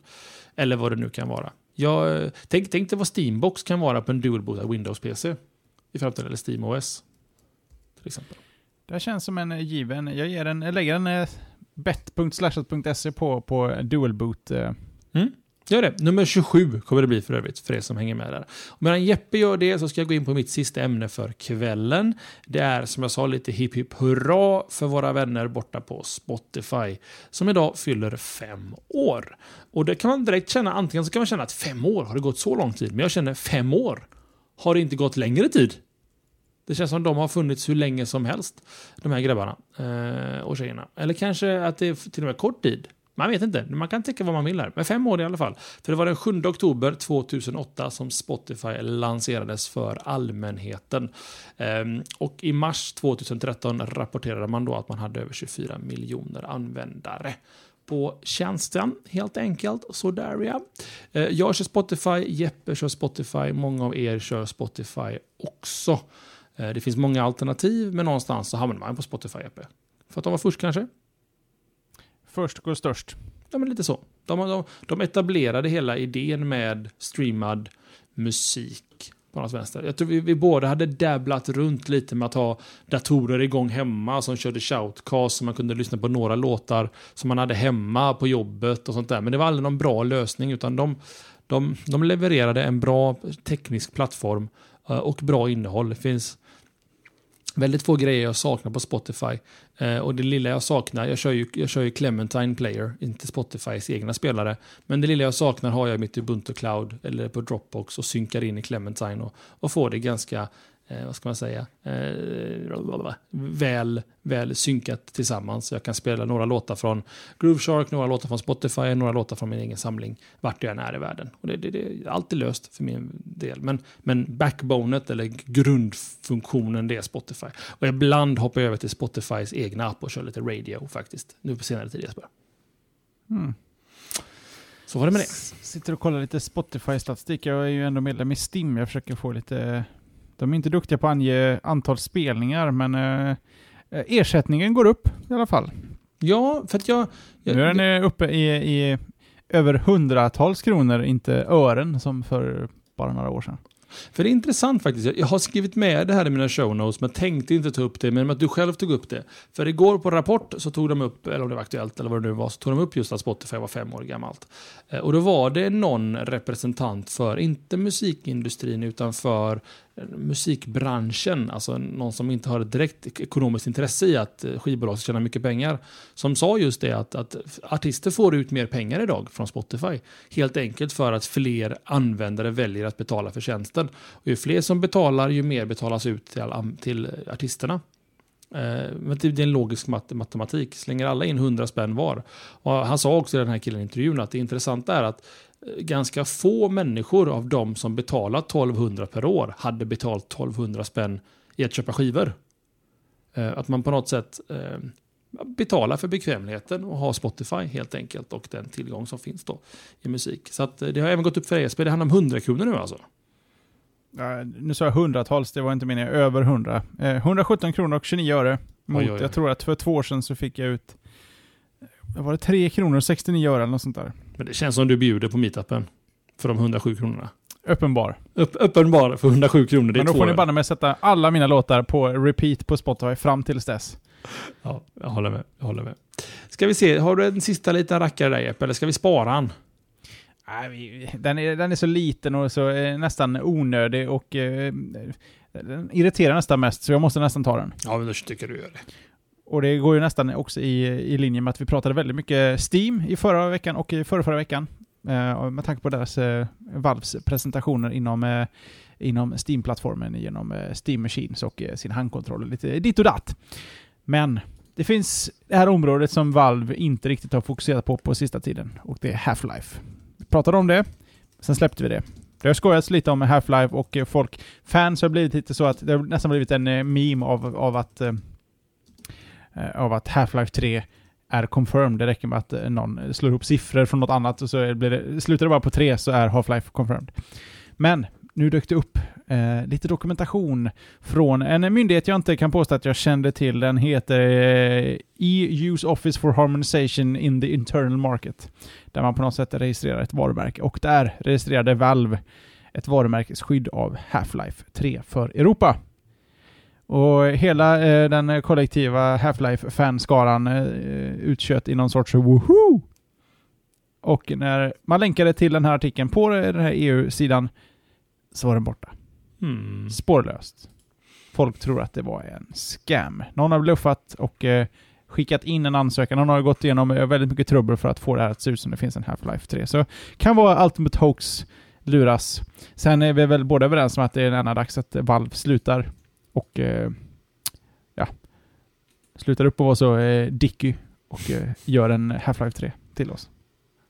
Eller vad det nu kan vara. Jag, eh, tänk, tänk dig vad Steambox kan vara på en dual-bootad Windows-PC i framtiden, eller SteamOS. Till exempel.
Det känns som en given. Jag, ger en, jag lägger en eh, bet.slashat.se på, på dualboot. Eh.
Mm. Gör det. Nummer 27 kommer det bli för övrigt, för er som hänger med där. Och medan Jeppe gör det så ska jag gå in på mitt sista ämne för kvällen. Det är som jag sa lite hipp hipp hurra för våra vänner borta på Spotify som idag fyller fem år. Och det kan man direkt känna, antingen så kan man känna att fem år, har det gått så lång tid? Men jag känner fem år, har det inte gått längre tid? Det känns som de har funnits hur länge som helst, de här grabbarna eh, och tjejerna. Eller kanske att det är till och med kort tid. Man vet inte, man kan tycka vad man vill här. Men fem år i alla fall. För det var den 7 oktober 2008 som Spotify lanserades för allmänheten. Ehm, och i mars 2013 rapporterade man då att man hade över 24 miljoner användare på tjänsten helt enkelt. Sådär ja. Ehm, jag kör Spotify, Jeppe kör Spotify, många av er kör Spotify också. Ehm, det finns många alternativ, men någonstans så hamnar man på Spotify Jeppe. För att de var först kanske?
Först går störst.
Ja, men lite så. De, de, de etablerade hela idén med streamad musik på något vänster. Jag tror vi, vi båda hade dabblat runt lite med att ha datorer igång hemma som körde shoutcast så man kunde lyssna på några låtar som man hade hemma på jobbet och sånt där. Men det var aldrig någon bra lösning utan de, de, de levererade en bra teknisk plattform eh, och bra innehåll. Det finns väldigt få grejer jag saknar på Spotify. Eh, och det lilla jag saknar, jag kör, ju, jag kör ju Clementine Player, inte Spotifys egna spelare. Men det lilla jag saknar har jag i mitt Ubuntu Cloud eller på Dropbox och synkar in i Clementine och, och får det ganska eh, vad ska man säga, eh, väl, väl synkat tillsammans. Jag kan spela några låtar från Groove Shark, några låtar från Spotify, några låtar från min egen samling, vart jag än är i världen. Och det, det, det är alltid löst för min del. Men, men backbonet, eller grundfunktionen, det är Spotify. Och ibland hoppar jag över till Spotifys egna app och kör lite radio faktiskt. Nu på senare tid Jesper.
Mm.
Så var det med det.
Sitter och kollar lite Spotify-statistik. Jag är ju ändå medlem i STIM. Jag försöker få lite de är inte duktiga på att ange antal spelningar, men eh, ersättningen går upp i alla fall.
Ja, för att jag... jag
nu är den jag, uppe i, i över hundratals kronor, inte ören som för bara några år sedan.
För det är intressant faktiskt. Jag har skrivit med det här i mina show notes, men tänkte inte ta upp det, men att du själv tog upp det. För igår på Rapport så tog de upp, eller om det var Aktuellt eller vad det nu var, så tog de upp just att Spotify var fem år gammalt. Eh, och då var det någon representant för, inte musikindustrin, utan för musikbranschen, alltså någon som inte har ett direkt ekonomiskt intresse i att eh, skivbolag ska tjäna mycket pengar, som sa just det att, att artister får ut mer pengar idag från Spotify. Helt enkelt för att fler användare väljer att betala för tjänsten. Och ju fler som betalar, ju mer betalas ut till, till eh, artisterna. Eh, men det är en logisk matematik. Slänger alla in 100 spänn var. Och han sa också i den här killen i intervjun att det intressanta är att ganska få människor av de som betalar 1200 per år hade betalt 1200 spänn i att köpa skivor. Eh, att man på något sätt eh, betalar för bekvämligheten och har Spotify helt enkelt och den tillgång som finns då i musik. Så att eh, det har även gått upp för ESP. Det handlar om 100 kronor nu alltså.
Nu sa jag hundratals, det var inte meningen. Över 100. Eh, 117 kronor och 29 öre. Mot, oj, oj, oj. Jag tror att för två år sedan så fick jag ut var det 3 kronor och 69 öre eller något sånt där.
Men det känns som du bjuder på meetupen. För de 107 kronorna.
Uppenbar.
Upp, uppenbar för 107 kronor.
Det Men då får ni banne med sätta alla mina låtar på repeat på Spotify fram tills dess.
Ja, jag håller med. Jag håller med. Ska vi se, har du en sista liten rackare där Jeppe, eller ska vi spara han?
Nej, den, är, den är så liten och så eh, nästan onödig och eh, den irriterar nästan mest, så jag måste nästan ta den.
Ja, men då tycker du gör det.
Och det går ju nästan också i, i linje med att vi pratade väldigt mycket Steam i förra veckan och i förra, förra veckan. Eh, med tanke på deras eh, Valves presentationer inom, eh, inom Steam-plattformen genom eh, Steam Machines och eh, sin handkontroll. lite ditt och datt. Men det finns det här området som Valve inte riktigt har fokuserat på på sista tiden och det är Half-Life. Vi pratade om det, sen släppte vi det. Det har skojats lite om Half-Life och folk, fans har blivit lite så att det har nästan blivit en eh, meme av, av att Eh, Eh, av att Half-Life 3 är confirmed. Det räcker med att eh, någon slår ihop siffror från något annat och så blir det, slutar det bara på 3 så är Half-Life confirmed. Men nu dök det upp eh, lite dokumentation från en myndighet jag inte kan påstå att jag kände till. Den heter eh, EU's Office for Harmonization in the Internal Market. Där man på något sätt registrerar ett varumärke. Och där registrerade Valve ett varumärkesskydd av Half-Life 3 för Europa. Och hela eh, den kollektiva Half-Life-fanskaran eh, utkött i någon sorts woho! Och när man länkade till den här artikeln på den här EU-sidan så var den borta.
Mm.
Spårlöst. Folk tror att det var en scam. Någon har bluffat och eh, skickat in en ansökan. Någon har gått igenom eh, väldigt mycket trubbel för att få det här att se ut som det finns en Half-Life 3. Så kan vara Ultimate Hoax luras. Sen är vi väl båda överens om att det är nära dags att Valve slutar och eh, ja, slutar upp och vara så eh, dicky och eh, gör en Half-Life 3 till oss.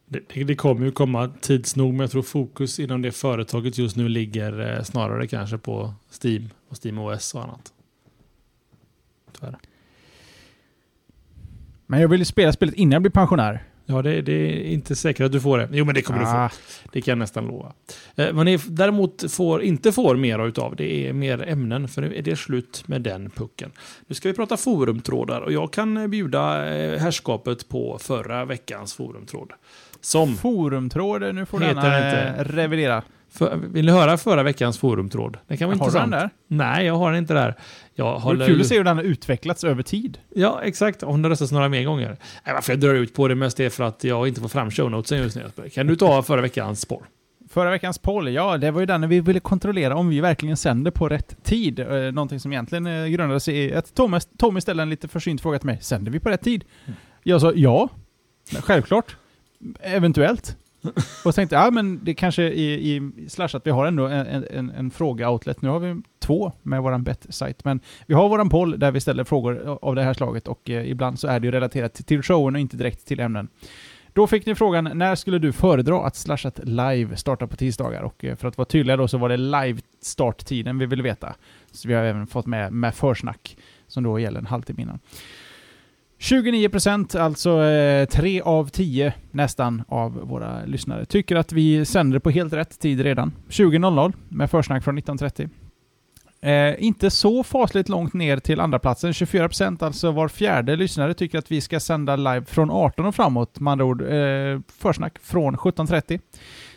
Det, det, kommer ju komma tids nog, men jag tror fokus inom det företaget just nu ligger eh, snarare kanske på Steam och Steam OS och annat. Tyvärr.
Men jag vill ju spela spelet innan jag blir pensionär.
Ja, det, det, är inte säkert att du får det. Jo, men det kommer ah. du få. Det kan jag nästan lova. Eh, vad ni däremot får, inte får mer utav, det är mer ämnen, för nu är det slut med den pucken. Nu ska vi prata forumtrådar och jag kan bjuda eh, härskapet på förra veckans forumtråd.
Som forumtråd, nu får du gärna revidera.
För, vill ni höra förra veckans forumtråd?
Det kan vara har intressant. Har du den där?
Nej, jag har den inte där. Jag
håller... Det är kul att se hur den har utvecklats över tid.
Ja, exakt. Hon har röstat några mer gånger. Nej, varför jag drar ut på det mest är för att jag inte får fram shownotesen just nu. Kan du ta förra veckans poll?
Förra veckans poll, ja, det var ju den när vi ville kontrollera om vi verkligen sänder på rätt tid. Eh, någonting som egentligen eh, grundade sig i att Tommy, Tommy ställde en lite försynt fråga till mig. Sänder vi på rätt tid? Mm. Jag sa ja, självklart. Eventuellt. Och tänkte, ja men det kanske i, i Slash att vi har ändå en, en, en fråga-outlet. Nu har vi två med våran bet-sajt, men vi har våran poll där vi ställer frågor av det här slaget och eh, ibland så är det ju relaterat till showen och inte direkt till ämnen. Då fick ni frågan, när skulle du föredra att Slashat live startar på tisdagar? Och eh, för att vara tydliga då så var det live starttiden vi ville veta. Så vi har även fått med, med försnack, som då gäller en halvtimme innan. 29 procent, alltså eh, tre av tio nästan av våra lyssnare, tycker att vi sänder på helt rätt tid redan. 20.00 med försnack från 19.30. Eh, inte så fasligt långt ner till andra platsen. 24 procent, alltså var fjärde lyssnare, tycker att vi ska sända live från 18 och framåt. Med andra ord, eh, försnack från 17.30.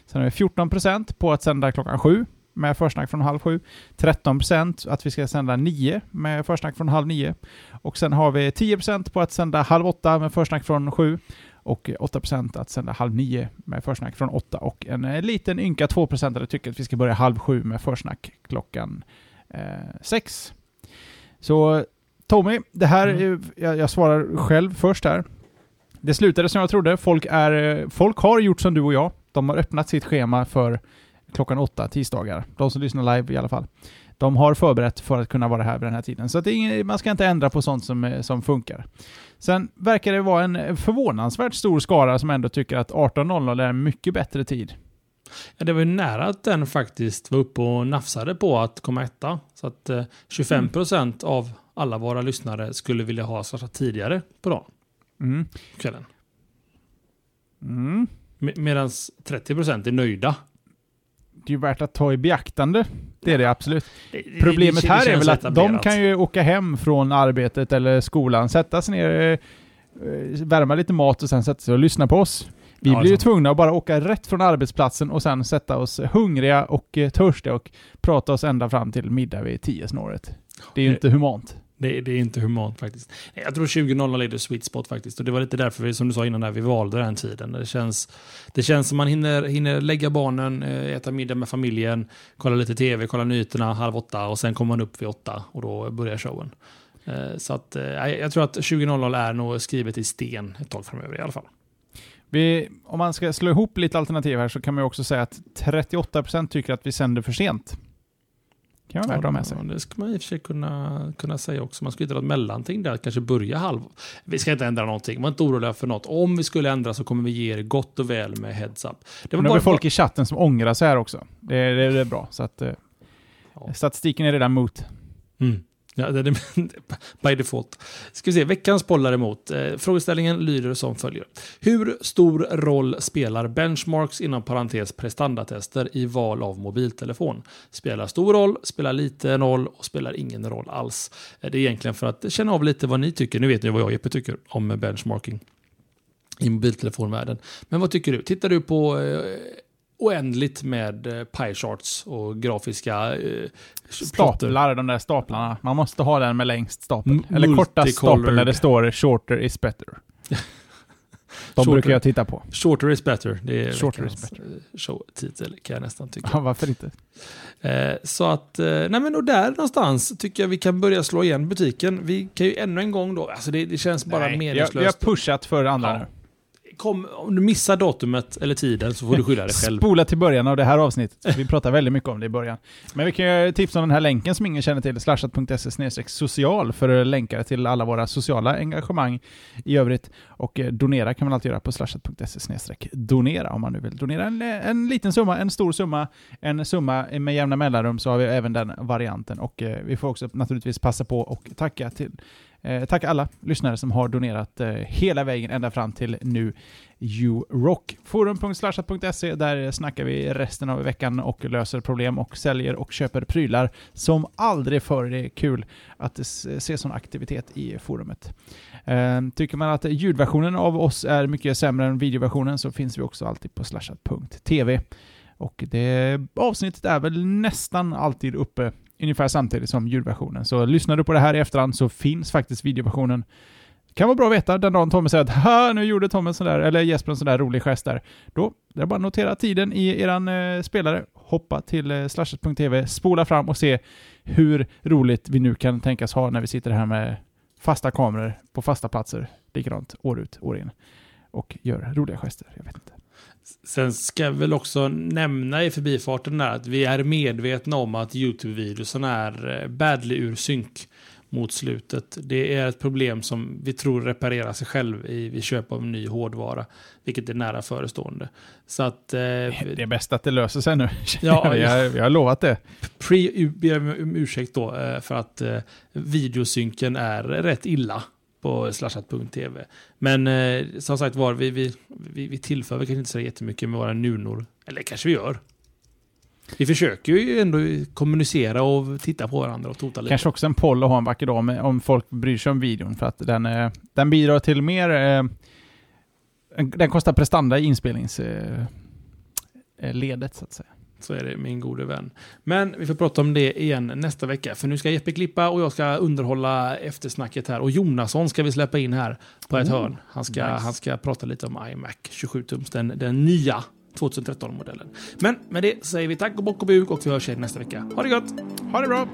Sen har vi 14 procent på att sända klockan 7 med försnack från halv sju. 13% att vi ska sända nio med försnack från halv nio. Och sen har vi 10% på att sända halv åtta med försnack från sju. Och 8% att sända halv nio med försnack från åtta. Och en eh, liten ynka 2 procentare tycker att vi ska börja halv sju med försnack klockan eh, sex. Så Tommy, det här, mm. jag, jag svarar själv först här. Det slutade som jag trodde. Folk, är, folk har gjort som du och jag. De har öppnat sitt schema för klockan åtta tisdagar. De som lyssnar live i alla fall. De har förberett för att kunna vara här vid den här tiden. Så att ingen, man ska inte ändra på sånt som, eh, som funkar. Sen verkar det vara en förvånansvärt stor skara som ändå tycker att 18.00 är en mycket bättre tid.
Ja, det var ju nära att den faktiskt var uppe och nafsade på att komma etta. Så att eh, 25% mm. av alla våra lyssnare skulle vilja ha startat tidigare på dagen. Mm. Kvällen. Mm. Medan 30% är nöjda
ju värt att ta i beaktande. Det är det absolut. Det, det, Problemet det, här är väl att de kan ju åka hem från arbetet eller skolan, sätta sig ner, eh, värma lite mat och sen sätta sig och lyssna på oss. Vi ja, blir ju tvungna att bara åka rätt från arbetsplatsen och sen sätta oss hungriga och eh, törstiga och prata oss ända fram till middag vid tio snåret. Det är ju inte humant.
Det, det, är inte humant faktiskt. Jag tror 20.00 är det sweet spot faktiskt. Och det var lite därför vi, som du sa innan, där, vi valde den tiden. Det känns, det känns som man hinner, hinner lägga barnen, eh, äta middag med familjen, kolla lite tv, kolla nyheterna halv åtta och sen kommer man upp vid åtta och då börjar showen. Eh, så att, eh, jag tror att 20.00 är nog skrivet i sten ett tag framöver i alla fall.
Vi, om man ska slå ihop lite alternativ här så kan man också säga att 38% tycker att vi sänder för sent kan vara värt att ha med sig.
det ska man i och för sig kunna, kunna säga också. Man skulle ha ett mellanting där, kanske börja halv... Vi ska inte ändra någonting, man är inte oroliga för något. Om vi skulle ändra så kommer vi ge er gott och väl med heads up.
Det var Men bara folk i chatten som ångrar sig här också. Det, det, det är bra, så att... Eh, ja. Statistiken är redan mot.
Mm. Ja, det är (laughs) by default. Ska vi se, veckans bollar emot. Eh, frågeställningen lyder som följer. Hur stor roll spelar benchmarks inom parentes prestandatester i val av mobiltelefon? Spelar stor roll, spelar liten roll och spelar ingen roll alls. Eh, det är egentligen för att känna av lite vad ni tycker. Nu vet ni vad jag och Jeppe tycker om benchmarking i mobiltelefonvärlden. Men vad tycker du? Tittar du på eh, oändligt med eh, pie charts och grafiska eh,
Staplar, de där staplarna. Man måste ha den med längst stapel. Eller korta stapel där det står “shorter is better”. (laughs) De shorter, brukar jag titta på.
Shorter is better. Det är
shorter is better.
Eh, showtitel kan jag nästan tycka.
Ja, varför inte?
Eh, så att, eh, nej men och där någonstans tycker jag vi kan börja slå igen butiken. Vi kan ju ännu en gång då, alltså det, det känns bara nej, meningslöst.
Jag har pushat för andra ja. nu
kom, om du missar datumet eller tiden så får du skylla dig själv.
Spola till början av det här avsnittet. Vi pratar väldigt mycket om det i början. Men vi kan ju tipsa om den här länken som ingen känner till, slashat.se social, för länkar till alla våra sociala engagemang i övrigt. Och eh, donera kan man alltid göra på slashat.se donera om man nu vill donera en, en liten summa, en stor summa, en summa med jämna mellanrum så har vi även den varianten. Och eh, vi får också naturligtvis passa på och tacka till Eh, tack alla lyssnare som har donerat eh, hela vägen ända fram till nu. You Rock. Forum.slashat.se, där snackar vi resten av veckan och löser problem och säljer och köper prylar som aldrig förr. Det är kul att se sån aktivitet i forumet. Eh, tycker man att ljudversionen av oss är mycket sämre än videoversionen så finns vi också alltid på slashat.tv. Och det avsnittet är väl nästan alltid uppe ungefär samtidigt som ljudversionen. Så lyssnar du på det här i efterhand så finns faktiskt videoversionen. Det kan vara bra att veta den dagen Tommy säger att ha, nu gjorde Tommy sådär, eller Jesper en sån där rolig gest där. Då det är bara att notera tiden i eran eh, spelare, hoppa till eh, slashet.tv, spola fram och se hur roligt vi nu kan tänkas ha när vi sitter här med fasta kameror på fasta platser, likadant år ut, år in, och gör roliga gester. Jag vet inte.
Sen ska jag väl också nämna i förbifarten där att vi är medvetna om att YouTube-videosen är eh, badly ur synk mot slutet. Det är ett problem som vi tror reparerar sig själv i, vid köp av ny hårdvara, vilket är nära förestående. Så att... Eh,
det är bäst att det löser sig nu. (laughs) Ja, vi, har, vi har lovat det.
Pre, ber om ursäkt då, eh, för att eh, videosynken är rätt illa på slashat.tv. Men eh, som sagt var, vi, vi, vi, vi tillför kanske inte så jättemycket med våra nunor. Eller kanske vi gör. Vi försöker ju ändå kommunicera och titta på varandra och tota lite.
Kanske också en poll att ha en vacker dag med, om folk bryr sig om videon. För att den, eh, den bidrar till mer... Eh, den kostar prestanda i inspelningsledet, eh, eh så att säga.
Så är det min gode vän. Men vi får prata om det igen nästa vecka. För nu ska Jeppe klippa och jag ska underhålla eftersnacket här. Och Jonasson ska vi släppa in här på ett oh, hörn. Han ska, nice. han ska prata lite om iMac 27-tums, den, den nya 2013-modellen. Men med det säger vi tack och bock och buk och vi hörs igen nästa vecka. Ha det gott!
Ha det bra!